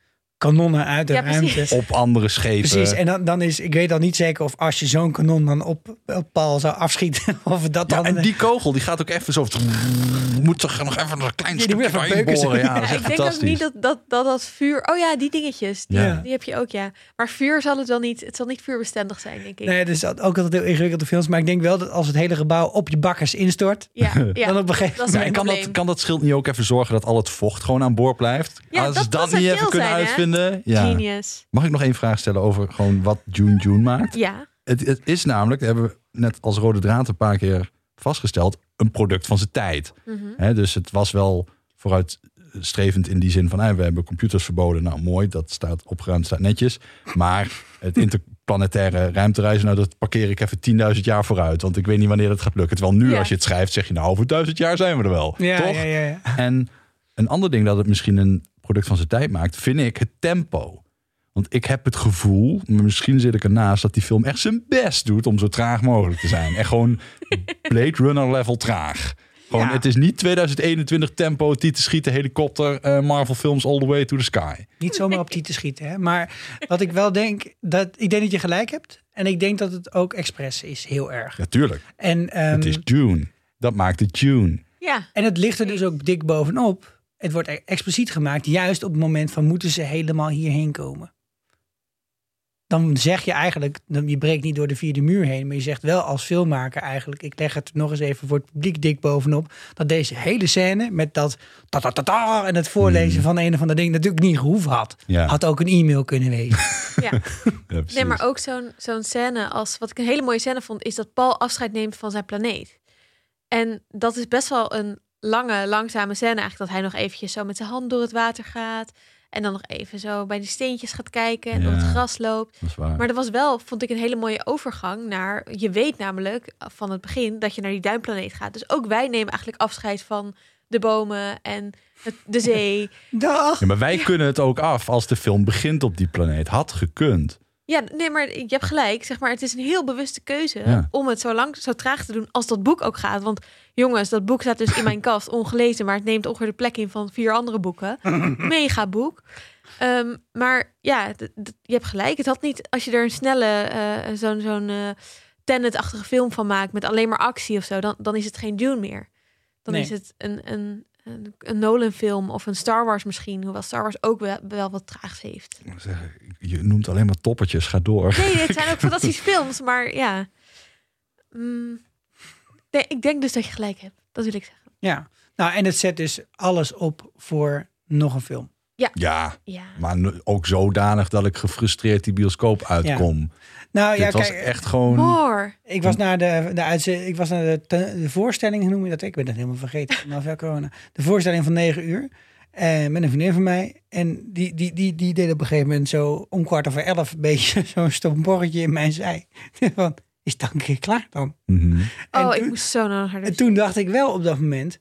kanonnen uit de Ja, ruimte. Op andere schepen. Precies, en dan, dan is, ik weet dan niet zeker of als je zo'n kanon dan op, op Paul zou afschieten, of dat Ja, dan... en die kogel die gaat ook even zo. Moet toch nog even een klein Ja, stukje beuken. boren. Ja, dat is ik denk ook niet dat dat, dat dat vuur... Oh ja, die dingetjes. Die, Ja. die heb je ook, ja. Maar vuur zal het wel niet... Het zal niet vuurbestendig zijn, denk ik. Nee, het is ook altijd heel ingewikkelde films, maar ik denk wel dat als het hele gebouw op je bakkers instort, Ja, ja. dan op een gegeven en kan, dat, kan dat schild niet ook even zorgen dat al het vocht gewoon aan boord blijft? Ja, Als dat- ze dat dat, zou niet even kunnen zijn, Ja. Genius. Mag ik nog één vraag stellen over gewoon wat June June maakt? Ja. Het, het is namelijk, dat hebben we net als rode draad een paar keer vastgesteld, een product van zijn tijd. Hè, dus het was wel vooruitstrevend in die zin van, hè, we hebben computers verboden. Nou, mooi, dat staat opgeruimd, staat netjes. Maar het interplanetaire ruimtereizen, nou, dat parkeer ik even 10.000 jaar vooruit. Want ik weet niet wanneer dat gaat lukken. Terwijl nu, Ja. als je het schrijft, zeg je, nou, over duizend jaar zijn we er wel. Ja, toch? ja, ja, ja. En een ander ding dat het misschien een product van zijn tijd maakt, vind ik het tempo. Want ik heb het gevoel, misschien zit ik ernaast, dat die film echt zijn best doet om zo traag mogelijk te zijn. En gewoon Blade Runner level traag. Gewoon, Ja. Het is niet 2021 tempo, tieten schieten, helikopter, eh, Marvel films all the way to the sky. Niet zomaar op die te schieten. Hè? Maar wat ik wel denk, dat, ik denk dat je gelijk hebt. En ik denk dat het ook expres is, heel erg. Ja, tuurlijk. En, ehm, het is June. Dat maakt het June. Ja. en het ligt er dus ook dik bovenop. Het wordt e- expliciet gemaakt, juist op het moment van moeten ze helemaal hierheen komen. Dan zeg je eigenlijk, dan- je breekt niet door de vierde muur heen, maar je zegt wel als filmmaker eigenlijk, ik leg het nog eens even voor het publiek dik bovenop, dat deze hele scène met dat ta ta ta ta en het voorlezen van een of ander ding natuurlijk niet gehoeven had. Ja. Had ook een e-mail kunnen wezen. ja. Ja. Nee, maar ook zo'n zo'n scène als... Wat ik een hele mooie scène vond, is dat Paul afscheid neemt van zijn planeet. En dat is best wel een lange, langzame scène eigenlijk. Dat hij nog eventjes zo met zijn hand door het water gaat. En dan nog even zo bij die steentjes gaat kijken en door Ja. het gras loopt. Dat is waar. Maar dat was wel, vond ik, een hele mooie overgang naar... Je weet namelijk van het begin dat je naar die duinplaneet gaat. Dus ook wij nemen eigenlijk afscheid van de bomen en het, de zee. Dag! Ja, maar wij kunnen het ook af als de film begint op die planeet. Had gekund. Ja, nee, maar je hebt gelijk. Zeg maar, het is een heel bewuste keuze Ja. om het zo lang, zo traag te doen als dat boek ook gaat. Want jongens, dat boek staat dus in mijn kast ongelezen, maar het neemt ongeveer de plek in van vier andere boeken. Mega boek. Ehm, maar ja, je hebt gelijk. Het had niet, als je er een snelle, eh, zo'n zo'n eh Tenet-achtige film van maakt met alleen maar actie of zo, dan, dan is het geen Dune meer. Dan Nee. is het een, een, een, een Nolan-film of een Star Wars misschien, hoewel Star Wars ook wel, wel wat traags heeft. Je noemt alleen maar toppertjes. Ga door. Nee, het zijn ook fantastische films, maar ja. Mm, nee, ik denk dus dat je gelijk hebt. Dat wil ik zeggen. Ja, nou en het zet dus alles op voor nog een film. Ja, Ja. maar nu- ook zodanig dat ik gefrustreerd die bioscoop uitkom. Nou ja, was kijk, echt gewoon... More. ik was naar de, de, uitze- ik was naar de, te- de voorstelling, noem je dat? Ik ben het helemaal vergeten. Nou, ja, corona. De voorstelling van 9 uur. En met een vriendin van mij. En die, die, die, die deed op een gegeven moment zo om kwart over elf een beetje zo'n stom borretje in mijn zij. Van, is dan een keer klaar dan? Mhm. En Oh, ik toen- moest zo naar haar. En toen dacht ik wel op dat moment,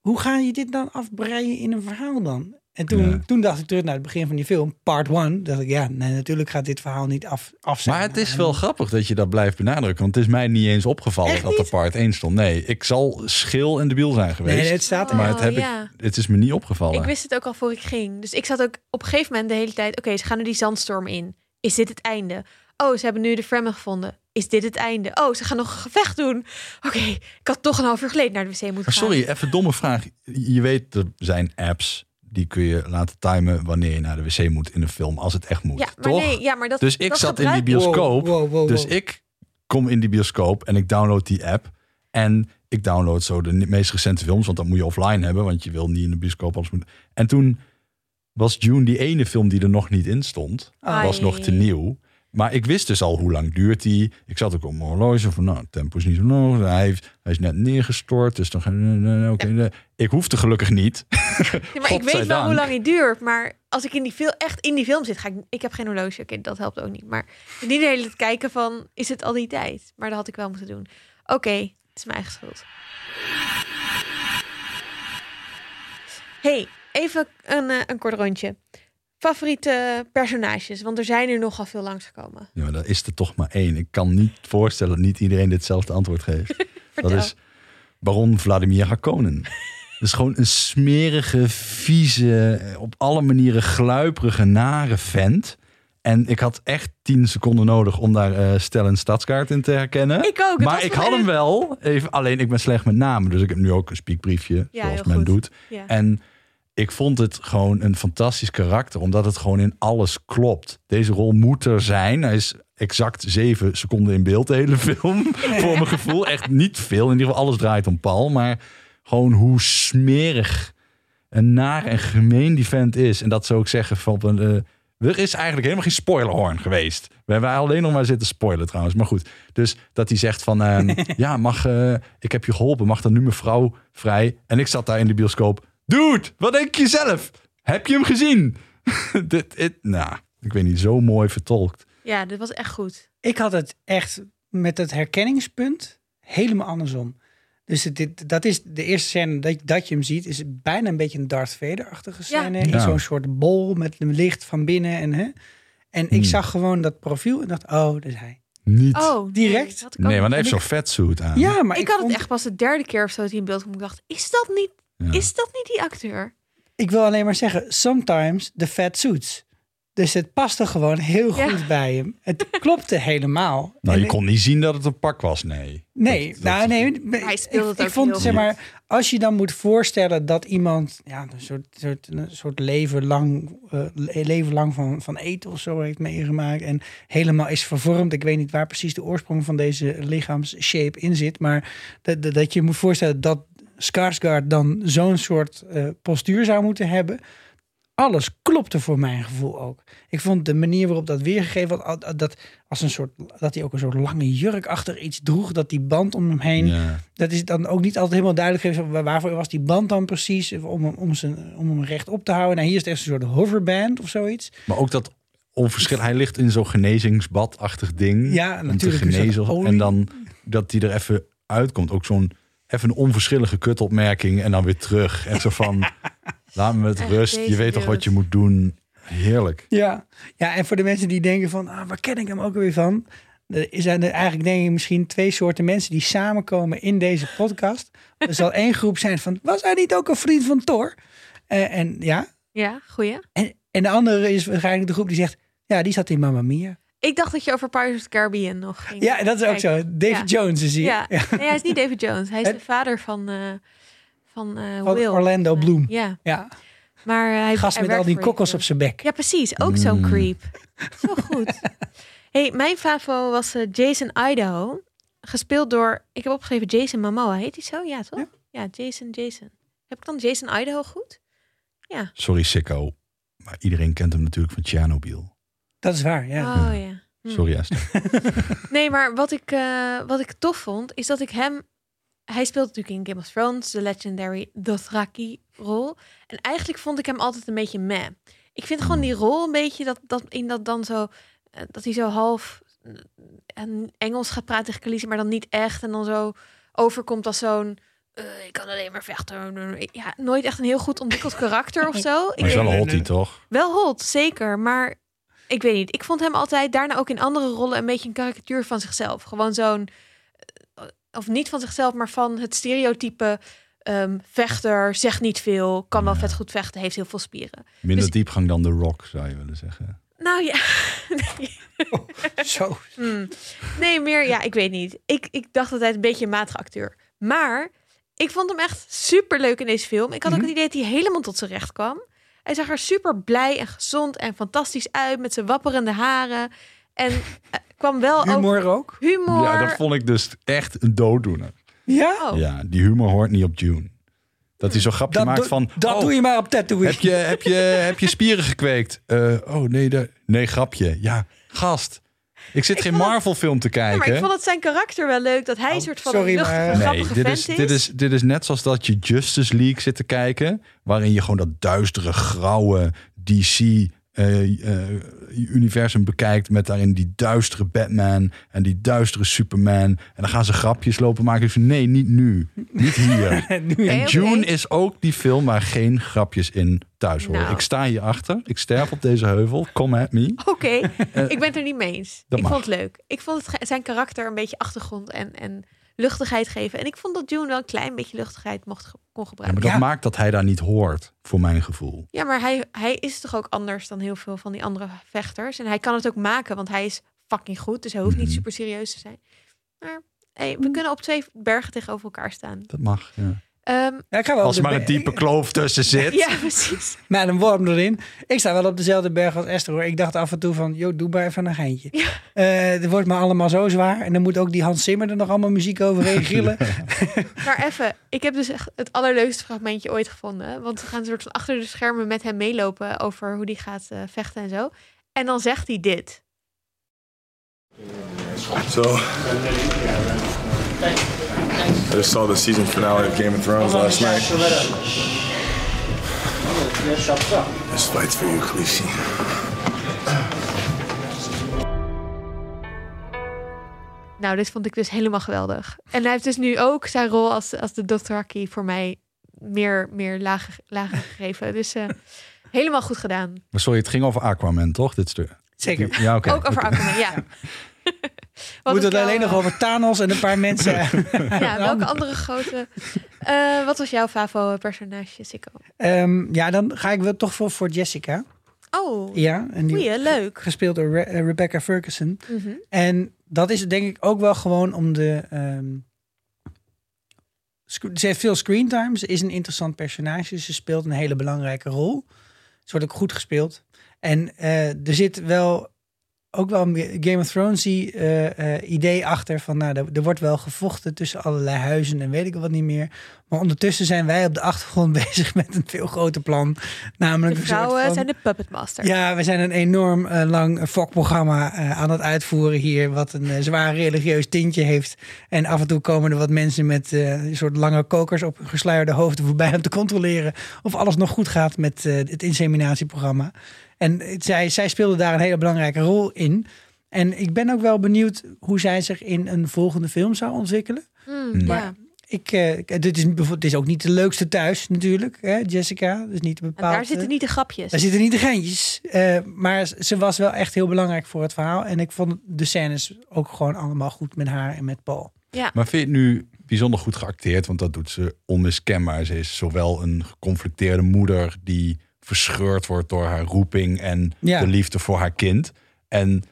hoe ga je dit dan afbreien in een verhaal dan? En toen, Ja. toen dacht ik terug naar het begin van die film, part one. Dacht ik, ja, nee, natuurlijk gaat dit verhaal niet af, af zijn. Maar het is En- wel grappig dat je dat blijft benadrukken. Want het is mij niet eens opgevallen Echt dat er niet? part 1 stond. Nee, ik zal schil en debiel zijn geweest. Nee, het staat er. maar het, Oh, heb ja. ik, het is me niet opgevallen. Ik wist het ook al voor ik ging. Dus ik zat ook op een gegeven moment de hele tijd... Oké, ze gaan nu die zandstorm in. Is dit het einde? Oh, ze hebben nu de Fremen gevonden. Is dit het einde? Oh, ze gaan nog een gevecht doen. Oké, ik had toch een half uur geleden naar de wc moeten Maar gaan. sorry, even domme vraag. Je weet, er zijn apps die kun je laten timen wanneer je naar de wc moet in een film. Als het echt moet, Ja, maar toch? nee, ja, maar dat dus ik dat zat in die bioscoop. Wow, wow, wow, Dus ik kom in die bioscoop en ik download die app. En ik download zo de meest recente films, want dat moet je offline hebben, want je wil niet in de bioscoop alles moeten. En toen was June die ene film die er nog niet in stond, was nog te nieuw. Maar ik wist dus al hoe lang duurt die. Ik zat ook op mijn horloge van, nou, het tempo is niet zo nodig. Hij, heeft, hij is net neergestort, dus dan gaan oké. Ik hoefde gelukkig niet. Ja, maar ik weet wel hoe lang het duurt. Maar als ik in die film, echt in die film zit, ga ik. Ik heb geen horloge. Oké, dat helpt ook niet. Maar niet de hele tijd kijken van, is het al die tijd? Maar dat had ik wel moeten doen. Oké, het is mijn eigen schuld. hey, even een, eh, een kort rondje. Favoriete personages, want er zijn er nogal veel langsgekomen. Ja, maar dat is er toch maar één. Ik kan niet voorstellen dat niet iedereen ditzelfde antwoord geeft. dat is Baron Vladimir Harkonnen. is gewoon een smerige, vieze, op alle manieren gluiperige, nare vent. En ik had echt tien seconden nodig om daar eh Stellan Stadskaart in te herkennen. Ik ook. maar ik had hem wel. Even, alleen ik ben slecht met namen. Dus ik heb nu ook een spiekbriefje, Ja, zoals men goed. doet. Ja. En ik vond het gewoon een fantastisch karakter, omdat het gewoon in alles klopt. Deze rol moet er zijn. Hij is exact zeven seconden in beeld, de hele film. voor mijn gevoel. Echt niet veel. In ieder geval, alles draait om Paul. Maar gewoon hoe smerig en naar en gemeen die vent is. En dat zou ik zeggen van... eh, er is eigenlijk helemaal geen spoilerhorn geweest. We hebben alleen nog maar zitten spoilen trouwens. Maar goed, dus dat hij zegt van... ehm, ja, mag, eh, ik heb je geholpen. Mag dan nu mijn vrouw vrij? En ik zat daar in de bioscoop. Dude, wat denk je zelf? Heb je hem gezien? dit, dit, nou, ik weet niet, zo mooi vertolkt. ja, dit was echt goed. Ik had het echt met het herkenningspunt helemaal andersom. Dus het- dit, dat is de eerste scène dat, dat je hem ziet, is bijna een beetje een Darth Vader-achtige Ja. scène. In Ja. zo'n soort bol met licht van binnen. En, hè? en ik Hmm. zag gewoon dat profiel en dacht, oh, dat is hij. Niet. Oh, Direct? Nee, nee, want hij heeft zo'n vetsuit aan. Ja, maar ik, ik, had vond- het echt pas de derde keer of zo dat hij in beeld kwam. Ik dacht, is dat niet, Ja. is dat niet die acteur? ik wil alleen maar zeggen, sometimes the fat suits. Dus het paste gewoon heel Ja. goed bij hem. Het klopte helemaal. Nou, En je kon niet zien dat het een pak was, nee. Nee, Dat- dat- nou nee. Hij ik, speelde het ik vond, zeg maar, als je dan moet voorstellen dat iemand ja, een soort, soort, een soort leven lang, eh, le- leven lang van, van eten of zo heeft meegemaakt en helemaal is vervormd. Ik weet niet waar precies de oorsprong van deze lichaamsshape in zit, maar dat, dat, dat je moet voorstellen dat Skarsgård dan zo'n soort eh, postuur zou moeten hebben. Alles klopte voor mijn gevoel ook. Ik vond de manier waarop dat weergegeven dat, als een soort, dat hij ook een soort lange jurk achter iets droeg, dat die band om hem heen, Ja. dat is dan ook niet altijd helemaal duidelijk geweest. Waarvoor was die band dan precies? Om, hem- om, zijn, om hem recht op te houden. Nou, hier is het echt een soort hoverband of zoiets. Maar ook dat onverschil. Hij ligt in zo'n genezingsbadachtig ding. Ja, om natuurlijk te is dat genezen. En dan dat hij er even uitkomt. Ook zo'n even een onverschillige kutopmerking. En dan weer terug. En zo van, laat me met Echt, rust. Je weet toch wat je moet doen. Heerlijk. Ja. ja, en voor de mensen die denken van, ah, waar ken ik hem ook weer van? Er zijn er eigenlijk denk ik misschien twee soorten mensen die samenkomen in deze podcast. Er zal één groep zijn van, was hij niet ook een vriend van Thor? Eh, en ja, Ja, goeie. en, en de andere is waarschijnlijk de groep die zegt, ja, die zat in Mamma Mia. Ik dacht dat je over Pirates of the Caribbean nog ging. Ja, dat is ook kijken. zo. David Jones is hier. Ja. Ja. Nee, hij is niet David Jones. Hij is Het- de vader van, eh van, eh, Van Will. Orlando Eh, Bloom. Ja, ja. maar eh, hij Gast hij met al die kokkels op zijn bek. Ja, precies. Ook zo'n Mm. creep. Zo goed. hey, mijn favo was eh, Jason Idaho. Gespeeld door, ik heb opgeschreven Jason Momoa. Heet hij zo? Ja, toch? Ja. Ja, Jason, Jason. Heb ik dan Jason Idaho goed? Sorry, sicko. Maar iedereen kent hem natuurlijk van Chernobyl. Dat is waar, ja. Oh ja. Hm. Sorry, Esther. Nee, maar wat ik, eh, wat ik tof vond, is dat ik hem... Hij speelt natuurlijk in Game of Thrones, de legendary Dothraki-rol. En eigenlijk vond ik hem altijd een beetje meh. Ik vind gewoon die rol een beetje, dat, dat in dat dan zo... eh, Dat hij zo half eh, en Engels gaat praten tegen Khaleesi, maar dan niet echt. En dan zo overkomt als zo'n... eh, ik kan alleen maar vechten. Ja, nooit echt een heel goed ontwikkeld karakter of zo. Ik Maar is wel hottie, toch? wel hot, zeker. Maar ik weet niet. Ik vond hem altijd daarna ook in andere rollen een beetje een karikatuur van zichzelf. Gewoon zo'n. eh, Of niet van zichzelf, maar van het stereotype. ehm, vechter, zegt niet veel, kan wel Ja. vet goed vechten, heeft heel veel spieren. Minder Dus- diepgang dan The Rock, zou je willen zeggen. Nou ja, nee. Zo. Hmm. nee, meer, ja, ik weet niet. Ik, ik dacht altijd een beetje een matige acteur. Maar ik vond hem echt super leuk in deze film. Ik had ook Mhm. het idee dat hij helemaal tot zijn recht kwam. Hij zag er super blij en gezond en fantastisch uit met zijn wapperende haren. En eh, kwam wel ook Humor ook? humor. Ja, dat vond ik dus echt een dooddoener. Ja? Oh. Ja, die humor hoort niet op June. Dat hij zo'n grapje Dat, maakt van... dat oh, doe je maar op Tatooine. Heb je, heb je, heb je spieren gekweekt? Eh, oh nee, de, nee, grapje. Ja, gast. Ik zit Ik geen vond het- Marvel film te Ja, maar kijken. ik vond het zijn karakter wel leuk. Dat hij een Oh, soort van sorry, een luchtige, maar- Nee, grappige dit vent is, is. dit, is, dit is net zoals dat je Justice League zit te kijken. Waarin je gewoon dat duistere, grauwe DC-universum bekijkt. Met daarin die duistere Batman en die duistere Superman. En dan gaan ze grapjes lopen maken. Dus nee, niet nu. Niet hier. nu, En. June is ook die film waar geen grapjes in thuis horen. Nou. Ik sta hier achter. Ik sterf op deze heuvel. Come at me. Oké, ik ben het er niet mee eens. Ik mag. vond het leuk. Ik vond het, zijn karakter een beetje achtergrond en, en luchtigheid geven. En ik vond dat June wel een klein beetje luchtigheid mocht, Ja, maar dat Ja. maakt dat hij daar niet hoort, voor mijn gevoel. Ja, maar hij, hij is toch ook anders dan heel veel van die andere vechters. En hij kan het ook maken, want hij is fucking goed. Dus hij hoeft niet Mhm. super serieus te zijn. Maar hey, we kunnen op twee bergen tegenover elkaar staan. Dat mag, ja. Ehm, Ja, ik ga wel Als er maar een diepe kloof tussen zit. ja, precies. Met een worm erin. Ik sta wel op dezelfde berg als Esther hoor. Ik dacht af en toe van, joh, doe maar even een geintje. Eh, het wordt me allemaal zo zwaar. En dan moet ook die Hans Zimmer er nog allemaal muziek overheen gillen. Maar even, ik heb dus echt het allerleukste fragmentje ooit gevonden. Want we gaan een soort van achter de schermen met hem meelopen over hoe die gaat eh, vechten en zo. En dan zegt hij dit. So, I just saw the season finale of Game of Thrones last night. This fight's for you, Khaleesi. Nou, dit vond ik dus helemaal geweldig. En hij heeft dus nu ook zijn rol als, als de Dothraki voor mij meer, meer lager, lager gegeven. Dus eh, helemaal goed gedaan. Maar sorry, het ging over Aquaman, toch? Dit stuk. Zeker. Ja, oké. Ook over Aquaman, ja. Moet het alleen nog eh, over Thanos en een paar mensen. Ja, welke andere grote... Eh, wat was jouw favo-personage, Sikko? Ehm, ja, dan ga ik wel toch voor, voor Jessica. Oh, Ja, en die goeie, leuk. gespeeld door Re- eh, Rebecca Ferguson. Mhm. En dat is denk ik ook wel gewoon om de. ehm, ze heeft veel screentime. Ze is een interessant personage. Ze speelt een hele belangrijke rol. Ze wordt ook goed gespeeld. En eh, er zit wel ook wel een Game of Thrones eh, eh, idee achter van nou, er, er wordt wel gevochten tussen allerlei huizen en weet ik wat niet meer. Maar ondertussen zijn wij op de achtergrond bezig met een veel groter plan. Namelijk De vrouwen van- zijn de puppet master. ja, we zijn een enorm eh, lang fokprogramma aan het uitvoeren hier, wat een zwaar religieus tintje heeft. En af en toe komen er wat mensen met een soort lange kokers op hun gesluierde hoofden voorbij om te controleren of alles nog goed gaat met het inseminatieprogramma. En zij, zij speelde daar een hele belangrijke rol in. En ik ben ook wel benieuwd hoe zij zich in een volgende film zou ontwikkelen. Hmm, Maar- ja. Ik, eh, dit is, bijvoorbeeld- het is ook niet de leukste thuis natuurlijk, hè, Jessica. Dus niet En bepaald. daar zitten eh, niet de grapjes. daar zitten niet de geintjes. eh, maar ze was wel echt heel belangrijk voor het verhaal. En ik vond de scènes ook gewoon allemaal goed met haar en met Paul. Maar vind je het nu bijzonder goed geacteerd? Want dat doet ze onmiskenbaar. Ze is zowel een geconflicteerde moeder die verscheurd wordt door haar roeping en Ja. de liefde voor haar kind. En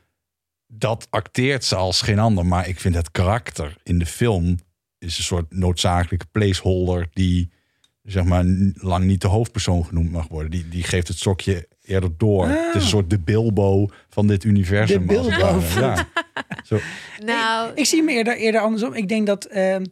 dat acteert ze als geen ander. Maar ik vind het karakter in de film is een soort noodzakelijke placeholder die zeg maar lang niet de hoofdpersoon genoemd mag worden. Die, die geeft het stokje eerder door. Ah. Het is een soort de Bilbo van dit universum. De Bilbo. Ja. Zo, nou, Ik zie me eerder, eerder andersom. Ik denk dat... ehm,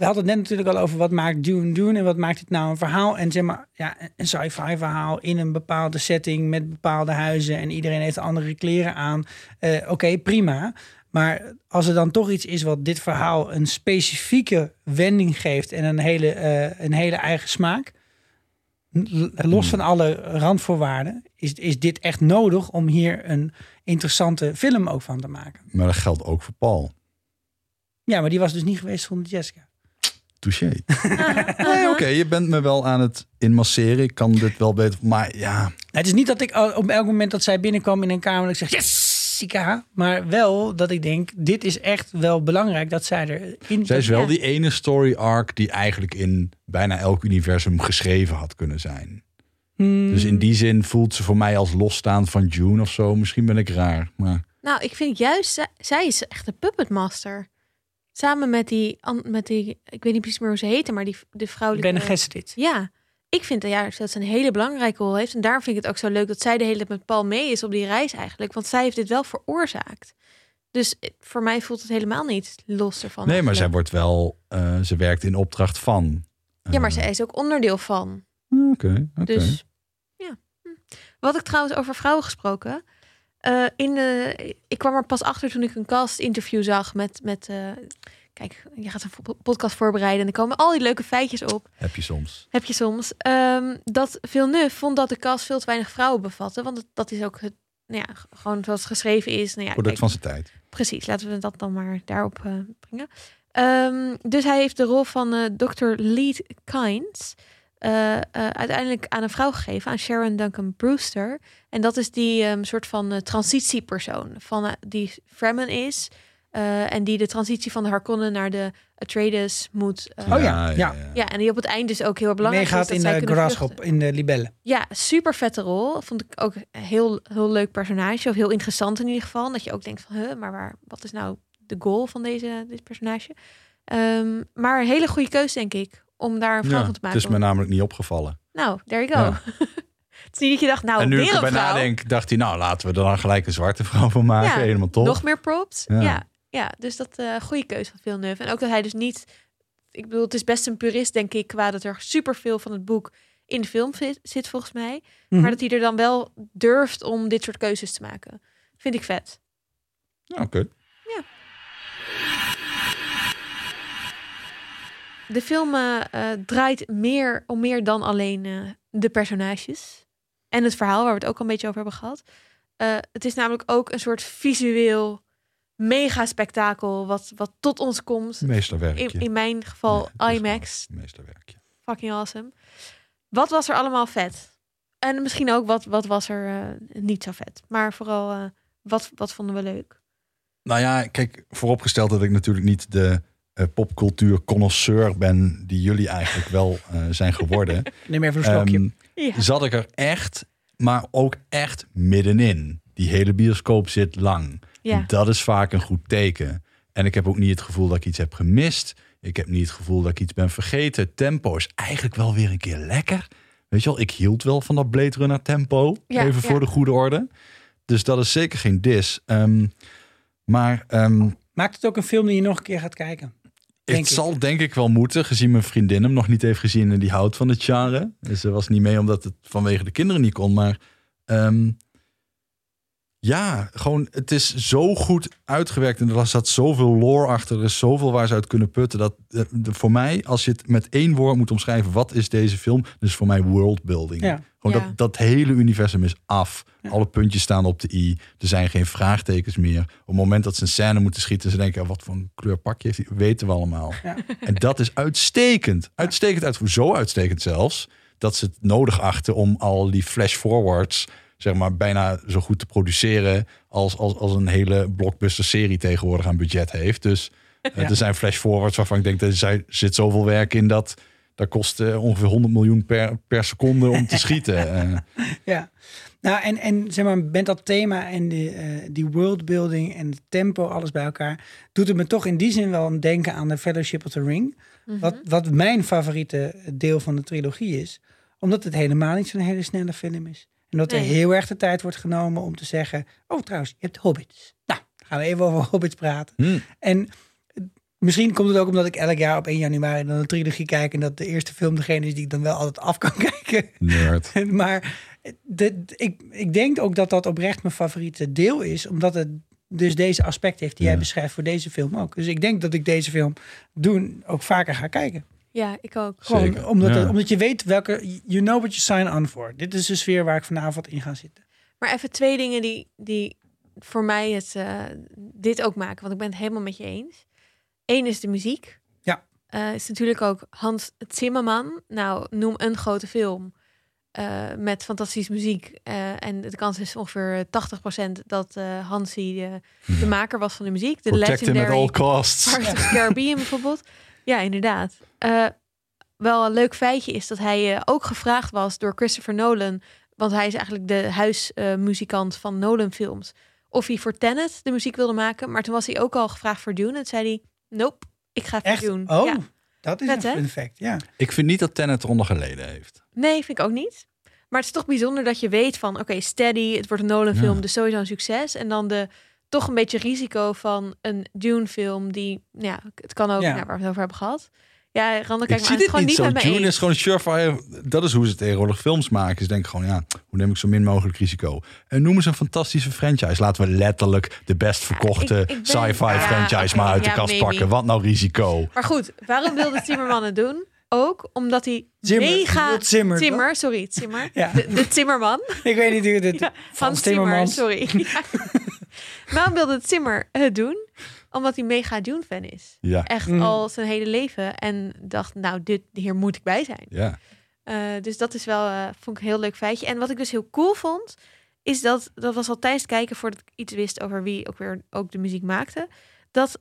we hadden het net natuurlijk al over wat maakt Dune Dune en wat maakt het nou een verhaal. En zeg maar, ja, een sci-fi verhaal in een bepaalde setting met bepaalde huizen en iedereen heeft andere kleren aan. Eh, Oké, prima. Maar als er dan toch iets is wat dit verhaal een specifieke wending geeft en een hele, eh, een hele eigen smaak, los van alle randvoorwaarden, is, is dit echt nodig om hier een interessante film ook van te maken. maar dat geldt ook voor Paul. Ja, maar die was dus niet geweest zonder Jessica. Touché. nee, oké, je bent me wel aan het inmasseren. Ik kan dit wel beter. Maar ja, Nou, het is niet dat ik op elk moment dat zij binnenkwam in een kamer... dat ik zeg, yes, Sika. Maar wel dat ik denk, dit is echt wel belangrijk dat zij erin... zij is wel Ja. die ene story arc die eigenlijk in bijna elk universum geschreven had kunnen zijn. Hmm, Dus in die zin voelt ze voor mij als losstaand van June of zo. Misschien ben ik raar, maar nou, ik vind juist, zij, zij is echt de puppet master. Samen met die, met die, ik weet niet precies meer hoe ze heette, maar die de vrouwelijke... Bene Gesserit. Ja, ik vind dat, ja, dat ze een hele belangrijke rol heeft. En daar vind ik het ook zo leuk dat zij de hele tijd met Paul mee is op die reis eigenlijk. Want zij heeft dit wel veroorzaakt. Dus eh, voor mij voelt het helemaal niet los ervan. nee, maar zij wordt wel, eh, ze werkt in opdracht van. Ja, maar Eh, zij is ook onderdeel van. Oké, oké. Dus ja. Hm. Wat ik trouwens over vrouwen gesproken. Eh, in de, ik kwam er pas achter toen ik een cast interview zag met. met eh, kijk, je gaat een podcast voorbereiden en er komen al die leuke feitjes op. Heb je soms. Heb je soms. ehm, dat Villeneuve vond dat de cast veel te weinig vrouwen bevatte. Want het- dat is ook het. Nou ja, gewoon zoals het geschreven is. Nou ja, Product van zijn tijd. Precies, laten we dat dan maar daarop eh, brengen. Ehm, dus hij heeft de rol van Dr. Lead Kynes eh, eh, uiteindelijk aan een vrouw gegeven, aan Sharon Duncan Brewster. En dat is die ehm, soort van eh, transitiepersoon van, die Fremen is. eh, en die de transitie van de Harkonnen naar de Atreides moet... eh, Oh ja, ja. ja, en die op het eind dus ook heel erg belangrijk is. Meegaat in de vluchten. in de libellen. Ja, super vette rol. Vond ik ook een heel, heel leuk personage. Of heel interessant in ieder geval. Dat je ook denkt van, huh, maar waar, wat is nou de goal van deze, dit personage? Ehm, maar een hele goede keus, denk ik. Om daar een vrouw Ja, van te het maken. is me namelijk niet opgevallen. Nou, there you go. Ja. het is niet dat je dacht, nou, en nu ik erbij nadenk, dacht hij, nou laten we er dan gelijk een zwarte vrouw van maken. Helemaal top. Nog meer props. Ja, Ja. dus dat eh goede keuze van Villeneuve. En ook dat hij dus niet... Ik bedoel, het is best een purist, denk ik, qua dat er superveel van het boek in de film zit, zit volgens mij. Mhm. Maar dat hij er dan wel durft om dit soort keuzes te maken. Vind ik vet. Ja, Oké. De film eh, eh, draait meer om meer dan alleen eh, de personages. En het verhaal, waar we het ook al een beetje over hebben gehad. Eh, het is namelijk ook een soort visueel mega spektakel. Wat, wat tot ons komt. Meesterwerkje. In, in mijn geval Ja, IMAX. Meesterwerkje. Fucking awesome. Wat was er allemaal vet? En misschien ook wat, wat was er niet zo vet. Maar vooral, wat, wat vonden we leuk? Nou ja, kijk, vooropgesteld dat ik natuurlijk niet de popcultuur connoisseur ben die jullie eigenlijk wel eh, zijn geworden. Neem even een slokje. Ehm, Ja. zat ik er echt, maar ook echt middenin. Die hele bioscoop zit lang. Ja. Dat is vaak een goed teken. En ik heb ook niet het gevoel dat ik iets heb gemist. Ik heb niet het gevoel dat ik iets ben vergeten. Het tempo is eigenlijk wel weer een keer lekker. Weet je wel, ik hield wel van dat Blade Runner tempo. Ja, even voor de goede orde. Dus dat is zeker geen dis. Ehm, maar ehm, Maakt het ook een film die je nog een keer gaat kijken? Het zal denk ik wel moeten, gezien mijn vriendin hem nog niet heeft gezien en die houdt van het genre. Dus ze was niet mee omdat het vanwege de kinderen niet kon. Maar ehm, ja, gewoon het is zo goed uitgewerkt en er zat zoveel lore achter. Er is zoveel waar ze uit kunnen putten. Dat eh, voor mij, als je het met één woord moet omschrijven, wat is deze film? Dus voor mij worldbuilding. Ja. Gewoon Ja. dat, dat hele universum is af. Ja. Alle puntjes staan op de i. Er zijn geen vraagtekens meer. Op het moment dat ze een scène moeten schieten, ze denken, "Oh, wat voor een kleur pakje heeft hij? Weten we allemaal. Ja. En dat is uitstekend. Uitstekend uit, zo uitstekend zelfs, dat ze het nodig achten om al die flash forwards, zeg maar, bijna zo goed te produceren als, als, als een hele blockbuster serie tegenwoordig aan budget heeft. Dus eh, er zijn flash forwards waarvan ik denk, er zij- zit zoveel werk in dat dat kost eh, ongeveer 100 miljoen per, per seconde om te schieten. Eh, Ja. Nou, en, en zeg maar, met dat thema en die, eh, die worldbuilding en het tempo, alles bij elkaar, doet het me toch in die zin wel een denken aan de Fellowship of the Ring. Mhm. Wat, wat mijn favoriete deel van de trilogie is. Omdat het helemaal niet zo'n hele snelle film is. En dat er Nee. heel erg de tijd wordt genomen om te zeggen... Oh, trouwens, je hebt hobbits. Nou, gaan we even over hobbits praten. hmm. En misschien komt het ook omdat ik elk jaar op 1 januari dan een trilogie kijk... en dat de eerste film degene is die ik dan wel altijd af kan kijken. Nerd. maar de, ik, ik denk ook dat dat oprecht mijn favoriete deel is, omdat het dus deze aspect heeft die Ja. jij beschrijft voor deze film ook. Dus ik denk dat ik deze film doen ook vaker ga kijken. Ja, ik ook. Gewoon Zeker, omdat, ja. omdat je weet welke, you know what you sign on voor. Dit is de sfeer waar ik vanavond in ga zitten. Maar even twee dingen die, die voor mij het, eh, dit ook maken. Want ik ben het helemaal met je eens. Eén is de muziek. Ja. Eh, is natuurlijk ook Hans Zimmerman. Nou, noem een grote film. eh, met fantastische muziek. Eh, en de kans is ongeveer 80% dat eh Hansi de, de maker was van de muziek. De Protect him at all costs. Pirates of the Caribbean bijvoorbeeld. Ja, inderdaad. Eh, wel een leuk feitje is dat hij ook gevraagd was door Christopher Nolan. Want hij is eigenlijk de huismuzikant van Nolan films. Of hij voor Tenet de muziek wilde maken. Maar toen was hij ook al gevraagd voor Dune. En toen zei hij, nope, ik ga Echt? Dune. Oh, Ja. dat is Vet, een hè? fun fact. Ja. Ik vind niet dat Tenet eronder geleden heeft. Nee, vind ik ook niet. Maar het is toch bijzonder dat je weet van... oké, steady, het wordt een Nolan film, Ja. dus sowieso een succes. En dan de toch een beetje risico van een Dune film... die, nou ja, het kan ook, Ja. nou, waar we het over hebben gehad. Ja, Rande, Ik kijk maar zie aan, het dit gewoon niet niet zo. met eens. is gewoon surefire. Dat is hoe ze tegenwoordig films maken. Ze denken gewoon, ja, hoe neem ik zo min mogelijk risico? En noem eens een fantastische franchise. Laten we letterlijk de best verkochte ik- ik ben- sci-fi ja, franchise maar uit de kast maybe. pakken. Wat nou risico? Maar goed, waarom wilde Timmerman het doen? Ook omdat hij Zimmer. Mega... Zimmer, toch? Timmer, sorry, Timmer. Ja. De, de Timmerman. Ik weet niet hoe dit... Ja, Frans Hans Timmer, Timmermans. sorry. Ja. Waarom wilde Timmer het doen? Omdat hij mega Dune-fan is. Ja, Echt Mm. al zijn hele leven. En dacht, nou, dit, hier moet ik bij zijn. ja. Eh, dus dat is wel, eh, vond ik een heel leuk feitje. En wat ik dus heel cool vond, is dat, dat was al tijdens het kijken voordat ik iets wist over wie ook weer ook de muziek maakte, dat,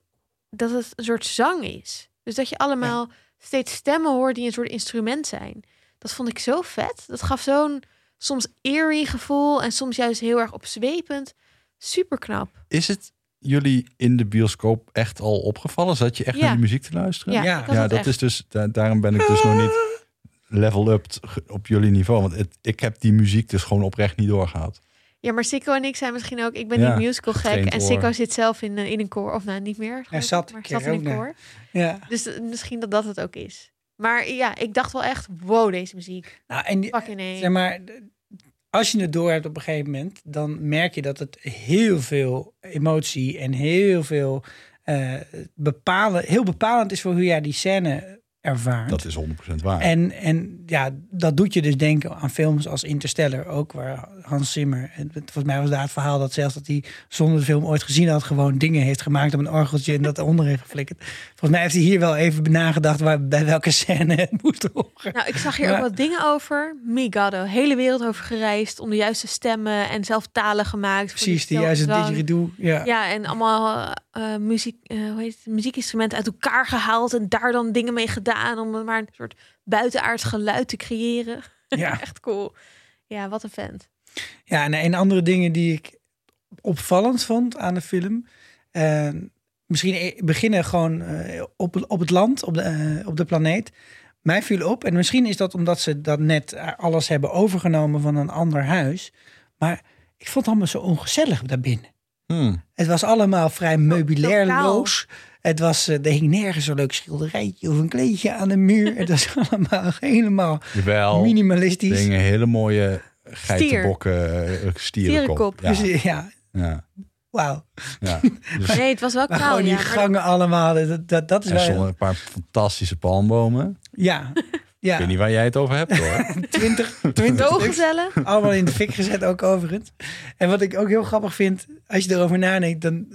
dat het een soort zang is. Dus dat je allemaal steeds stemmen hoort die een soort instrument zijn. Dat vond ik zo vet. Dat gaf zo'n soms eerie gevoel en soms juist heel erg opzwepend. Super knap. Is het jullie in de bioscoop echt al opgevallen? Zat je echt Ja. naar die muziek te luisteren? Ja, Ja. dat echt. is dus, da- daarom ben ik dus nog niet level up op jullie niveau. Want het, ik heb die muziek dus gewoon oprecht niet doorgehad. Ja, maar Sikko en ik zijn misschien ook... Ik ben Ja, niet musical gek en oor. Sikko zit zelf in, eh, in een koor. Of nou, niet meer. ik, zat een maar keer zat in een koor. Ja. Dus eh, misschien dat dat het ook is. Maar ja, ik dacht wel echt, wow, deze muziek. Nou, en die- Fucking nee. zeg maar, als je het door hebt op een gegeven moment, dan merk je dat het heel veel emotie en heel veel eh, bepalen, heel bepalend is voor hoe jij die scène ervaart. Dat is 100% waar. En, en ja, dat doet je dus denken aan films als Interstellar ook, waar Hans Zimmer, en volgens mij was daar het verhaal dat zelfs dat hij zonder de film ooit gezien had, gewoon dingen heeft gemaakt op een orgeltje en dat eronder heeft geflikkerd. Volgens mij heeft hij hier wel even nagedacht waar, bij welke scène het moest horen. Nou, ik zag hier ook wat dingen over. Migado, hele wereld over gereisd om de juiste stemmen en zelf talen gemaakt. voor Precies, die stel- juiste didgeridoo. Ja. Ja, en allemaal eh, muziek, eh, hoe heet het, muziekinstrumenten uit elkaar gehaald en daar dan dingen mee gedaan om maar een soort buitenaards geluid te creëren. Ja. Echt cool. Ja, wat een vent. Ja, en, en andere dingen die ik opvallend vond aan de film. eh, misschien e- beginnen gewoon eh, op, op het land, op de, eh, op de planeet. Mij viel op, en misschien is dat omdat ze dat net alles hebben overgenomen van een ander huis. Maar ik vond het allemaal zo ongezellig daarbinnen. Hmm. Het was allemaal vrij meubilairloos. Het was, eh, er hing nergens een leuk schilderijtje of een kleedje aan de muur. Het was allemaal helemaal Jawel, minimalistisch. dingen, hele mooie geitenbokken, eh, stierenkop. Stierenkop. Ja, Dus, ja, ja, wauw. ja. Dus Nee, het was wel kaal. gewoon die ja, maar- gangen allemaal. Dat, dat, dat is er wel... stonden een paar fantastische palmbomen. Ja, Ik ja. weet niet waar jij het over hebt hoor. 20, 20 Zo stuks. gezellig. Allemaal in de fik gezet ook overigens. En wat ik ook heel grappig vind, als je erover nadenkt, dan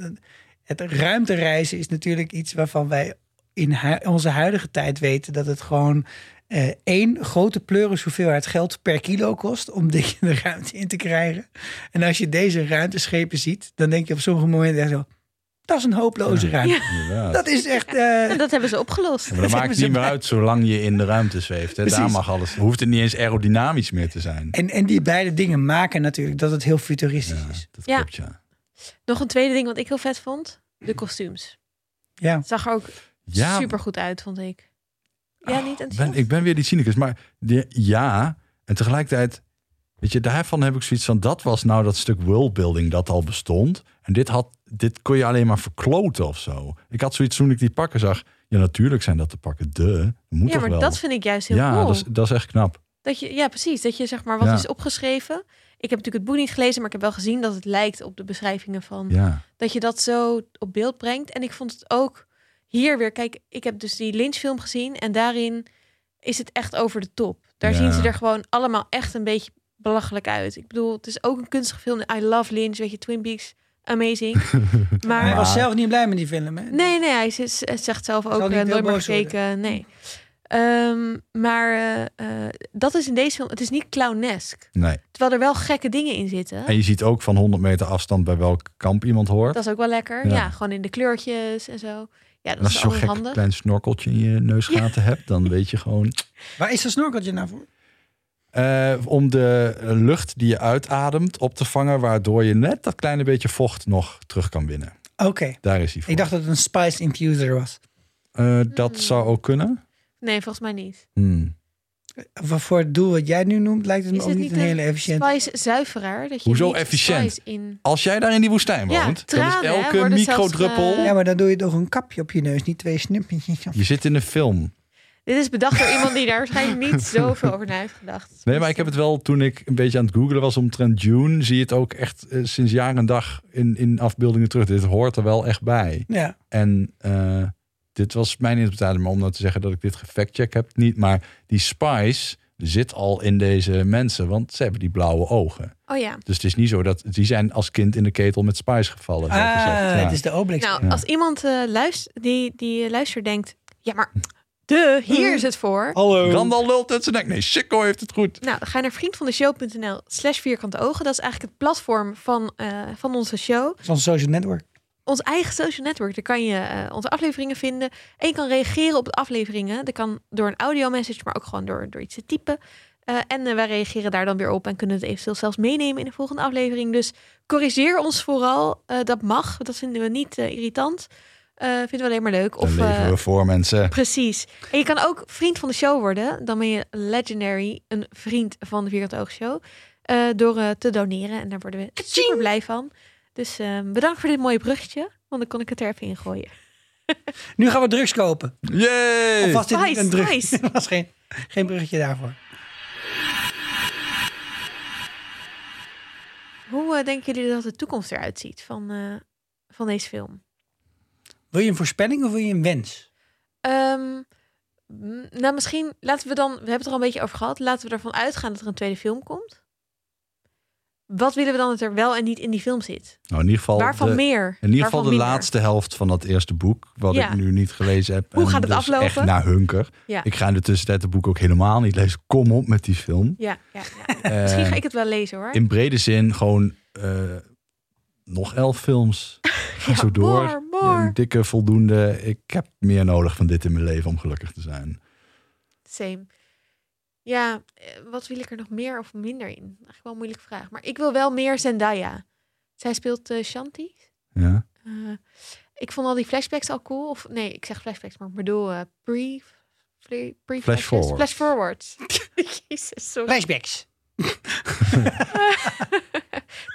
het ruimtereizen is natuurlijk iets waarvan wij in hu- onze huidige tijd weten dat het gewoon eh, één grote pleuris hoeveelheid geld per kilo kost om dingen de ruimte in te krijgen. En als je deze ruimteschepen ziet, dan denk je op sommige momenten echt zo, dat is een hopeloze ruimte. Dat is echt... eh, En dat hebben ze opgelost. Maar dat maakt het niet meer uit zolang je in de ruimte zweeft. Hè. Daar mag alles. Hoeft het niet eens aerodynamisch meer te zijn. en, en die beide dingen maken natuurlijk dat het heel futuristisch Ja, is. dat Ja. klopt, ja. Nog een tweede ding wat ik heel vet vond. De kostuums. Ja. Het zag er ook Ja, super goed uit, vond ik. Ja, niet ik ben, enthousiast? ik ben weer die cynicus. Maar de, ja, en tegelijkertijd... Weet je, daarvan heb ik zoiets van... Dat was nou dat stuk worldbuilding dat al bestond. En dit, had, dit kon je alleen maar verkloten of zo. Ik had zoiets toen ik die pakken zag. Ja, natuurlijk zijn dat de pakken. De, dat moet Ja, toch maar wel. dat vind ik juist heel ja, cool. dat is, dat is echt knap. Dat je, ja, precies. Dat je zeg maar wat Ja. is opgeschreven. Ik heb natuurlijk het boek niet gelezen, maar ik heb wel gezien dat het lijkt op de beschrijvingen van. Ja, Dat je dat zo op beeld brengt. En ik vond het ook hier weer. Kijk, ik heb dus die Lynch-film gezien en daarin is het echt over de top. Daar Ja. zien ze er gewoon allemaal echt een beetje belachelijk uit. Ik bedoel, het is ook een kunstige film. I love Lynch, weet je, Twin Peaks, amazing. maar Hij was zelf niet blij met die film. Hè? Nee, nee, hij zegt zelf ook niet heel nooit meer worden. gekeken. Nee. Ehm, maar eh, eh, dat is in deze film, het is niet clownesk. nee. Terwijl er wel gekke dingen in zitten. En je ziet ook van 100 meter afstand bij welk kamp iemand hoort. Dat is ook wel lekker. Ja. Ja, gewoon in de kleurtjes en zo. Ja, En dat als is je zo'n gek handig. klein snorkeltje in je neusgaten hebt, dan weet je gewoon... Waar is dat snorkeltje nou voor? Eh, om de lucht die je uitademt op te vangen, waardoor je net dat kleine beetje vocht nog terug kan winnen. Oké. Daar is hij voor. Ik dacht dat het een spice infuser was. Eh, dat Hmm. zou ook kunnen. Nee, volgens mij niet. Hmm. Voor- het doel wat jij nu noemt, lijkt het me Is ook het niet niet een een hele efficiënte. Spice zuiveraar. Dat je Hoezo niet efficiënt? spice in. Als jij daar in die woestijn Ja, woont, tranen, dan is elke worden zelfs microdruppel... ge- Ja, maar dan doe je toch een kapje op je neus, niet twee snupjes. Je zit in een film. Dit is bedacht door iemand die daar waarschijnlijk niet zoveel over na heeft gedacht. Nee, maar ik heb het wel toen ik een beetje aan het googelen was omtrent June, zie je het ook echt eh, sinds jaar en dag in, in afbeeldingen terug. Dit hoort er wel echt bij. Ja, En eh, dit was mijn interpretatie, maar om nou te zeggen dat ik dit gefactcheck heb, niet. Maar die spice zit al in deze mensen, want ze hebben die blauwe ogen. Oh ja. Dus het is niet zo dat die zijn als kind in de ketel met spice gevallen. ah. Ja. het is de Obelix. Nou, Ja. als iemand eh luistert, die, die luistert denkt... Ja, maar de, hier is het voor. Hallo. Randal lult uit zijn nek. Nee, Sikko heeft het goed. Nou, ga je naar vriendvandeshow.nl slash vierkante ogen. Dat is eigenlijk het platform van, eh, van onze show. Van Social Network. ons eigen social network. Daar kan je eh, onze afleveringen vinden. En je kan reageren op de afleveringen. Dat kan door een audio message, maar ook gewoon door, door iets te typen. Eh, en wij reageren daar dan weer op en kunnen het eventueel zelfs meenemen in de volgende aflevering. Dus corrigeer ons vooral. Eh, dat mag. Dat vinden we niet irritant. Eh, vinden we alleen maar leuk. Dan Of, leven eh, we voor mensen. Precies. En je kan ook vriend van de show worden. Dan ben je legendary, een vriend van de Vierkante Oog Show. eh, door eh, te doneren. En daar worden we super blij van. Dus eh, bedankt voor dit mooie bruggetje. Want dan kon ik het er even in gooien. Nu gaan we drugs kopen. Yay! Of was dit Nice, een drug? nice. Dat was geen, geen bruggetje daarvoor. Hoe denken jullie dat de toekomst eruit ziet van, eh, van deze film? Wil je een voorspelling of wil je een wens? Ehm, nou, misschien laten we dan... We hebben het er al een beetje over gehad. Laten we ervan uitgaan dat er een tweede film komt. Wat willen we dan dat er wel en niet in die film zit? Nou, in ieder geval, Waarvan de, meer? in ieder geval de minder? laatste helft van dat eerste boek, wat Ja. ik nu niet gelezen heb. Hoe En gaat het dus aflopen? Echt naar hunker. Ja. Ik ga in de tussentijd het boek ook helemaal niet lezen. Kom op met die film. Ja, ja, ja. Misschien ga ik het wel lezen hoor. In brede zin gewoon eh, nog elf films. Ga Ja, zo door. More. Een dikke voldoende. Ik heb meer nodig van dit in mijn leven om gelukkig te zijn. Same. Ja, eh, wat wil ik er nog meer of minder in? Eigenlijk wel een moeilijke vraag. Maar ik wil wel meer Zendaya. Zij speelt eh, Shanti. Ja. Eh, ik vond al die flashbacks al cool. Of nee, ik zeg flashbacks, maar ik bedoel eh, pre, pre, pre Flash forward. Flash forward. Jezus, sorry. Flashbacks.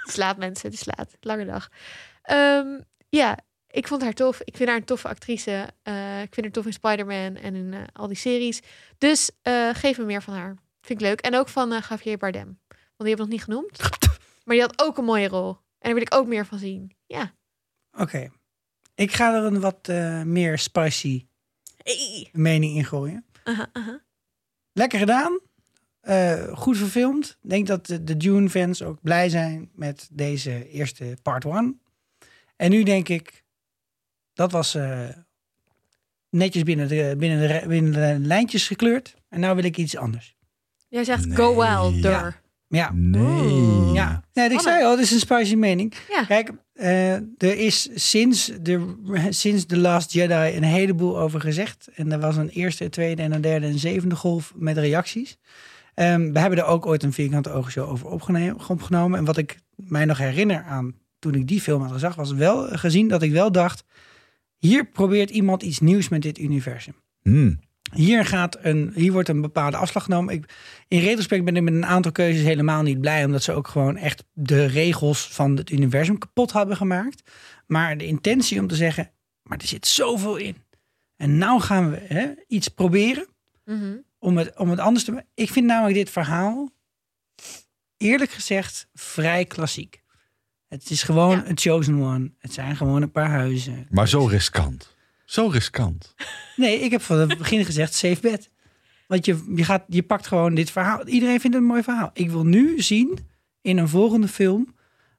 Die slaat mensen, die slaat. Lange dag. Ehm, ja, ik vond haar tof. Ik vind haar een toffe actrice. Eh, ik vind haar tof in Spider-Man en in eh, al die series. Dus eh, geef me meer van haar. Vind ik leuk. En ook van Javier Bardem. Want die heb ik nog niet genoemd. Maar die had ook een mooie rol. En daar wil ik ook meer van zien. Ja. Oké. Ik ga er een wat meer spicy Hey. mening in gooien. Lekker gedaan. Goed verfilmd. Ik denk dat de, de Dune-fans ook blij zijn met deze eerste part one. En nu denk ik, dat was eh, netjes binnen de, binnen, de, binnen de lijntjes gekleurd. En nou wil ik iets anders. Jij zegt Nee. go wilder. Ja. Ja, Nee. Ja. Nee, ik zei al, dit is een spicy mening. Ja. Kijk, eh, er is sinds de, sinds The Last Jedi een heleboel over gezegd. En er was een eerste, tweede en een derde en zevende golf met reacties. Ehm, we hebben er ook ooit een vierkante ogenshow over opgenomen. En wat ik mij nog herinner aan toen ik die film had gezag, was wel gezien dat ik wel dacht... hier probeert iemand iets nieuws met dit universum. Hmm. Hier, gaat een, hier wordt een bepaalde afslag genomen. Ik, in retrospect ben ik met een aantal keuzes helemaal niet blij. Omdat ze ook gewoon echt de regels van het universum kapot hebben gemaakt. Maar de intentie om te zeggen, maar er zit zoveel in. En nou gaan we hè, iets proberen Mhm. om het, om het anders te maken. Ik vind namelijk dit verhaal, eerlijk gezegd, vrij klassiek. Het is gewoon Ja. een chosen one. Het zijn gewoon een paar huizen. Maar zo riskant. Zo riskant. Nee, ik heb van het begin gezegd safe bet. Want je, je, gaat, je pakt gewoon dit verhaal. Iedereen vindt het een mooi verhaal. Ik wil nu zien in een volgende film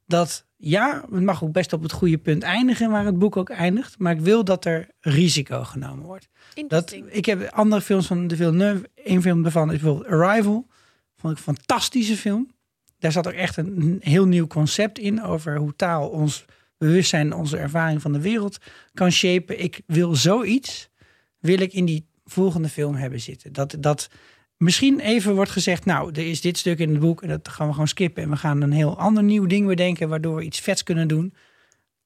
dat ja, het mag ook best op het goede punt eindigen waar het boek ook eindigt. Maar ik wil dat er risico genomen wordt. Dat, ik heb andere films van de Villeneuve. Een film daarvan is bijvoorbeeld Arrival. Vond ik een fantastische film. Daar zat ook echt een, heel nieuw concept in over hoe taal ons bewustzijn, onze ervaring van de wereld kan shapen. Ik wil zoiets, wil ik in die volgende film hebben zitten. Dat, dat misschien even wordt gezegd, nou, er is dit stuk in het boek en dat gaan we gewoon skippen. En we gaan een heel ander nieuw ding bedenken, waardoor we iets vets kunnen doen.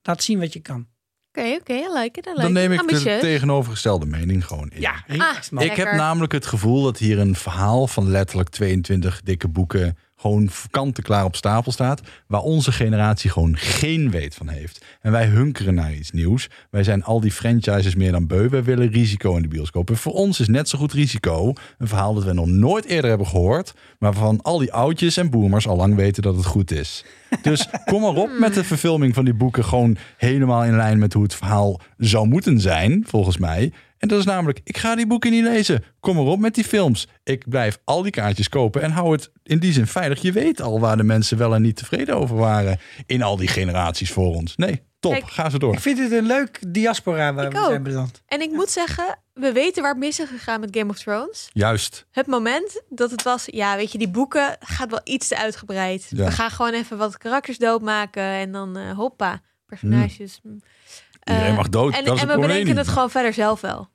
Laat zien wat je kan. Oké, oké, I like it. I like Dan neem it. ik de tegenovergestelde mening gewoon in. Ja, Ah. Ik heb namelijk het gevoel dat hier een verhaal van letterlijk 22 dikke boeken gewoon kant en klaar op stapel staat, waar onze generatie gewoon geen weet van heeft. En wij hunkeren naar iets nieuws. Wij zijn al die franchises meer dan beu. Wij willen risico in de bioscoop. En voor ons is net zo goed risico een verhaal dat we nog nooit eerder hebben gehoord, maar waarvan al die oudjes en boomers al lang weten dat het goed is. Dus kom maar op met de verfilming van die boeken gewoon helemaal in lijn met hoe het verhaal zou moeten zijn, volgens mij. En dat is namelijk, ik ga die boeken niet lezen. Kom maar op met die films. Ik blijf al die kaartjes kopen en hou het in die zin veilig. Je weet al waar de mensen wel en niet tevreden over waren in al die generaties voor ons. Nee, top. Kijk, ga ze door. Ik vind het een leuk diaspora waar Ik we ook. zijn beland. En ik moet zeggen, we weten waar het mis is gegaan met Game of Thrones. Juist. Het moment dat het was, ja, weet je, die boeken gaat wel iets te uitgebreid. Ja. We gaan gewoon even wat karakters doodmaken en dan eh, hoppa, personages. hm. Iedereen Eh, mag dood. En, dat is en een we bedenken niet. het gewoon verder zelf wel.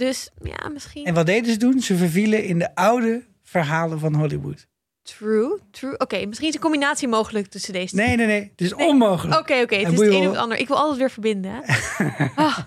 Dus ja, misschien. En wat deden ze doen? Ze vervielen in de oude verhalen van Hollywood. True, true. Oké, misschien is een combinatie mogelijk tussen deze twee. Nee, nee, nee. Het is Nee. onmogelijk. Oké, oké. Het is het een of het ander. Ik wil alles weer verbinden. hè. Ah.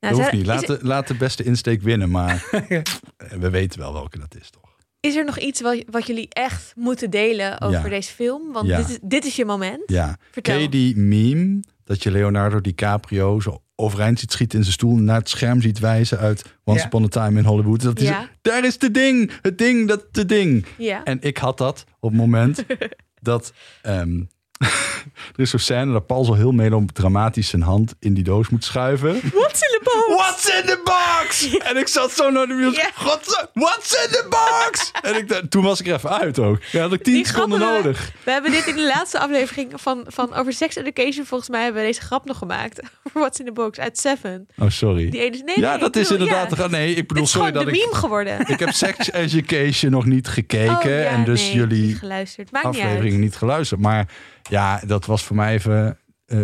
Nou, Dat hoeft niet. Laat is, de, laat de beste insteek winnen, maar we weten wel welke dat is, toch? is er nog iets wat, wat jullie echt moeten delen over Ja. deze film? Want Ja. dit, is, dit is je moment. Ja. Vertel. Ken je die meme dat je Leonardo DiCaprio zo overeind ziet schieten in zijn stoel... naar het scherm ziet wijzen uit Once Ja. Upon a Time in Hollywood? Dat is Ja. Daar is de ding! Het ding, dat de ding! Ja. En ik had dat op het moment dat... ehm, er is zo'n scène dat Paul zo heel melodramatisch zijn hand in die doos moet schuiven. What's in the box? What's in the box? En ik zat zo naar de. Ja. God, what's in the box? en ik, dacht- toen was ik er even uit ook. Ja, had ik tien Die seconden grappen, nodig. We hebben dit in de laatste aflevering van, van over sex education. Volgens mij hebben we deze grap nog gemaakt. Over What's in the box uit Seven. Oh, sorry. Die ene is, nee, ja, nee, dat is bedoel, inderdaad... ja. Nee, ik bedoel, sorry dat de ik... meme geworden. Ik heb Sex Education nog niet gekeken. Oh, ja, en dus nee, jullie niet geluisterd. Maakt aflevering niet geluisterd. Maar ja, dat was voor mij even eh,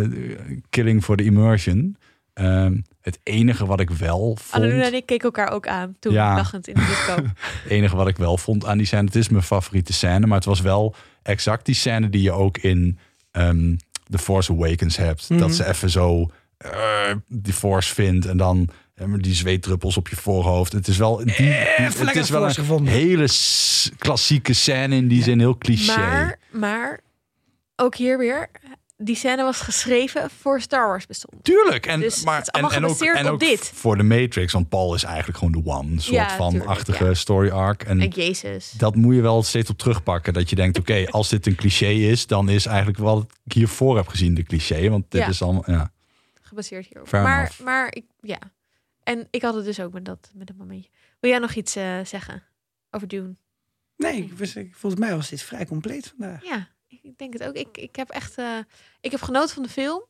killing for the immersion. Ehm, het enige wat ik wel vond... En ik keken elkaar ook aan toen Ja. lachend in de disco. Het enige wat ik wel vond aan die scène, het is mijn favoriete scène, maar het was wel exact die scène die je ook in ehm The Force Awakens hebt. Mhm. Dat ze even zo eh, die Force vindt en dan eh, die zweetdruppels op je voorhoofd. Het is wel, die, het lekker is wel een gevonden. hele klassieke scène in die zin, heel cliché. maar, maar, ook hier weer. Die scène was geschreven voor Star Wars bestond. Tuurlijk. En, Dus maar, het is allemaal en, en ook, gebaseerd en op ook dit. voor de Matrix, want Paul is eigenlijk gewoon de one soort Ja, van tuurlijk, achtige ja. story arc. En En Jezus. dat moet je wel steeds op terugpakken. Dat je denkt, oké, als dit een cliché is, dan is eigenlijk wat ik hiervoor heb gezien de cliché. Want dit Ja. is allemaal, ja. Gebaseerd hierop. Fair maar, enough. maar ik, ja. En ik had het dus ook met dat, met dat momentje. Wil jij nog iets eh, zeggen over Dune? Nee, ik wist- ik- volgens mij was dit vrij compleet vandaag. Ja, ik denk het ook. Ik, ik heb echt, eh, ik heb genoten van de film.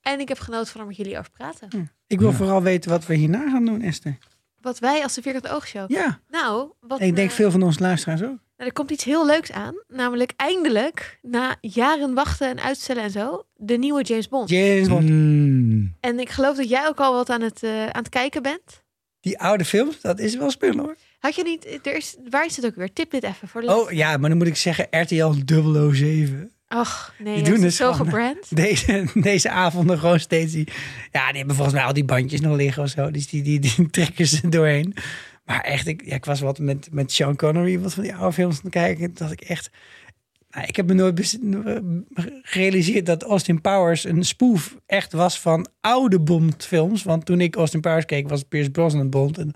En ik heb genoten van er met jullie over praten. Hm. Ik wil Ja. vooral weten wat we hierna gaan doen, Esther. Wat wij als de Vierkante Oogshow. Ja, Nou, wat, ik denk eh, veel van onze luisteraars ook. nou, er komt iets heel leuks aan. Namelijk eindelijk, na jaren wachten en uitstellen en zo, de nieuwe James Bond. James Bond. Mm. En ik geloof dat jij ook al wat aan het, eh, aan het kijken bent. Die oude films, dat is wel spul hoor. Had je niet, er is, waar is het ook weer? Tip dit even voor de Oh ja, maar dan moet ik zeggen RTL 007. Och, nee, Die doen is het zo gewoon, gebrand. Deze, deze avonden gewoon steeds die... Ja, die hebben volgens mij al die bandjes nog liggen of zo. Dus die, die, die trekken ze doorheen. Maar echt, ik, ja, ik was wat met, met Sean Connery, wat van die oude films aan het kijken. Dat ik echt... Nou, ik heb me nooit bes- gerealiseerd dat Austin Powers een spoof echt was van oude Bond-films. Want toen ik Austin Powers keek, was Pierce Brosnan Bond. En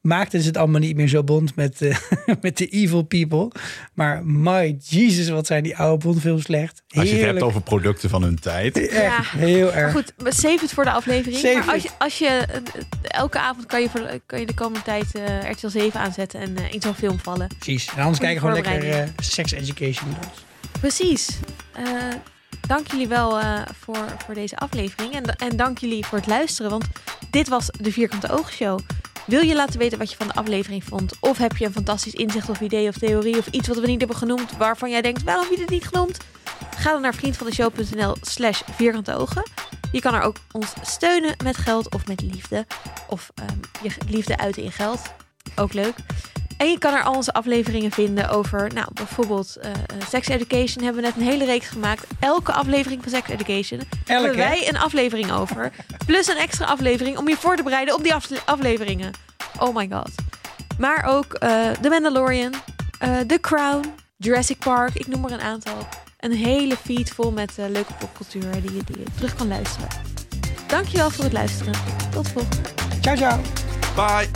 maakten ze het allemaal niet meer zo bond met, eh, met de evil people. Maar my Jesus, wat zijn die oude Bond-films slecht. Als je het hebt Heerlijk. over producten van hun tijd. Echt, Ja. heel Maar erg. goed, maar save het voor de aflevering. Save maar als je, als je eh, elke avond kan je, voor, kan je de komende tijd eh RTL 7 aanzetten en eh, in zo'n film vallen. Precies. En anders kijken we gewoon lekker eh, sex education. Precies. Eh, dank jullie wel eh, voor, voor deze aflevering. En, en dank jullie voor het luisteren. Want dit was de Vierkante Oogshow. Wil je laten weten wat je van de aflevering vond? Of heb je een fantastisch inzicht of idee of theorie of iets wat we niet hebben genoemd waarvan jij denkt, waarom heb je dit niet genoemd? Ga dan naar vriendvandeshow.nl slash vierkante ogen. Je kan er ook ons steunen met geld of met liefde. Of ehm, je liefde uiten in geld. Ook leuk. En je kan er al onze afleveringen vinden over, nou, bijvoorbeeld eh, eh, Sex Education hebben we net een hele reeks gemaakt. Elke aflevering van Sex Education hebben Elke. wij een aflevering over. Plus een extra aflevering om je voor te bereiden op die afle- afleveringen. Oh my god. Maar ook eh The Mandalorian, eh The Crown, Jurassic Park, ik noem er een aantal. Een hele feed vol met leuke popcultuur die je, die je terug kan luisteren. Dankjewel voor het luisteren. Tot volgende. Ciao, ciao. Bye.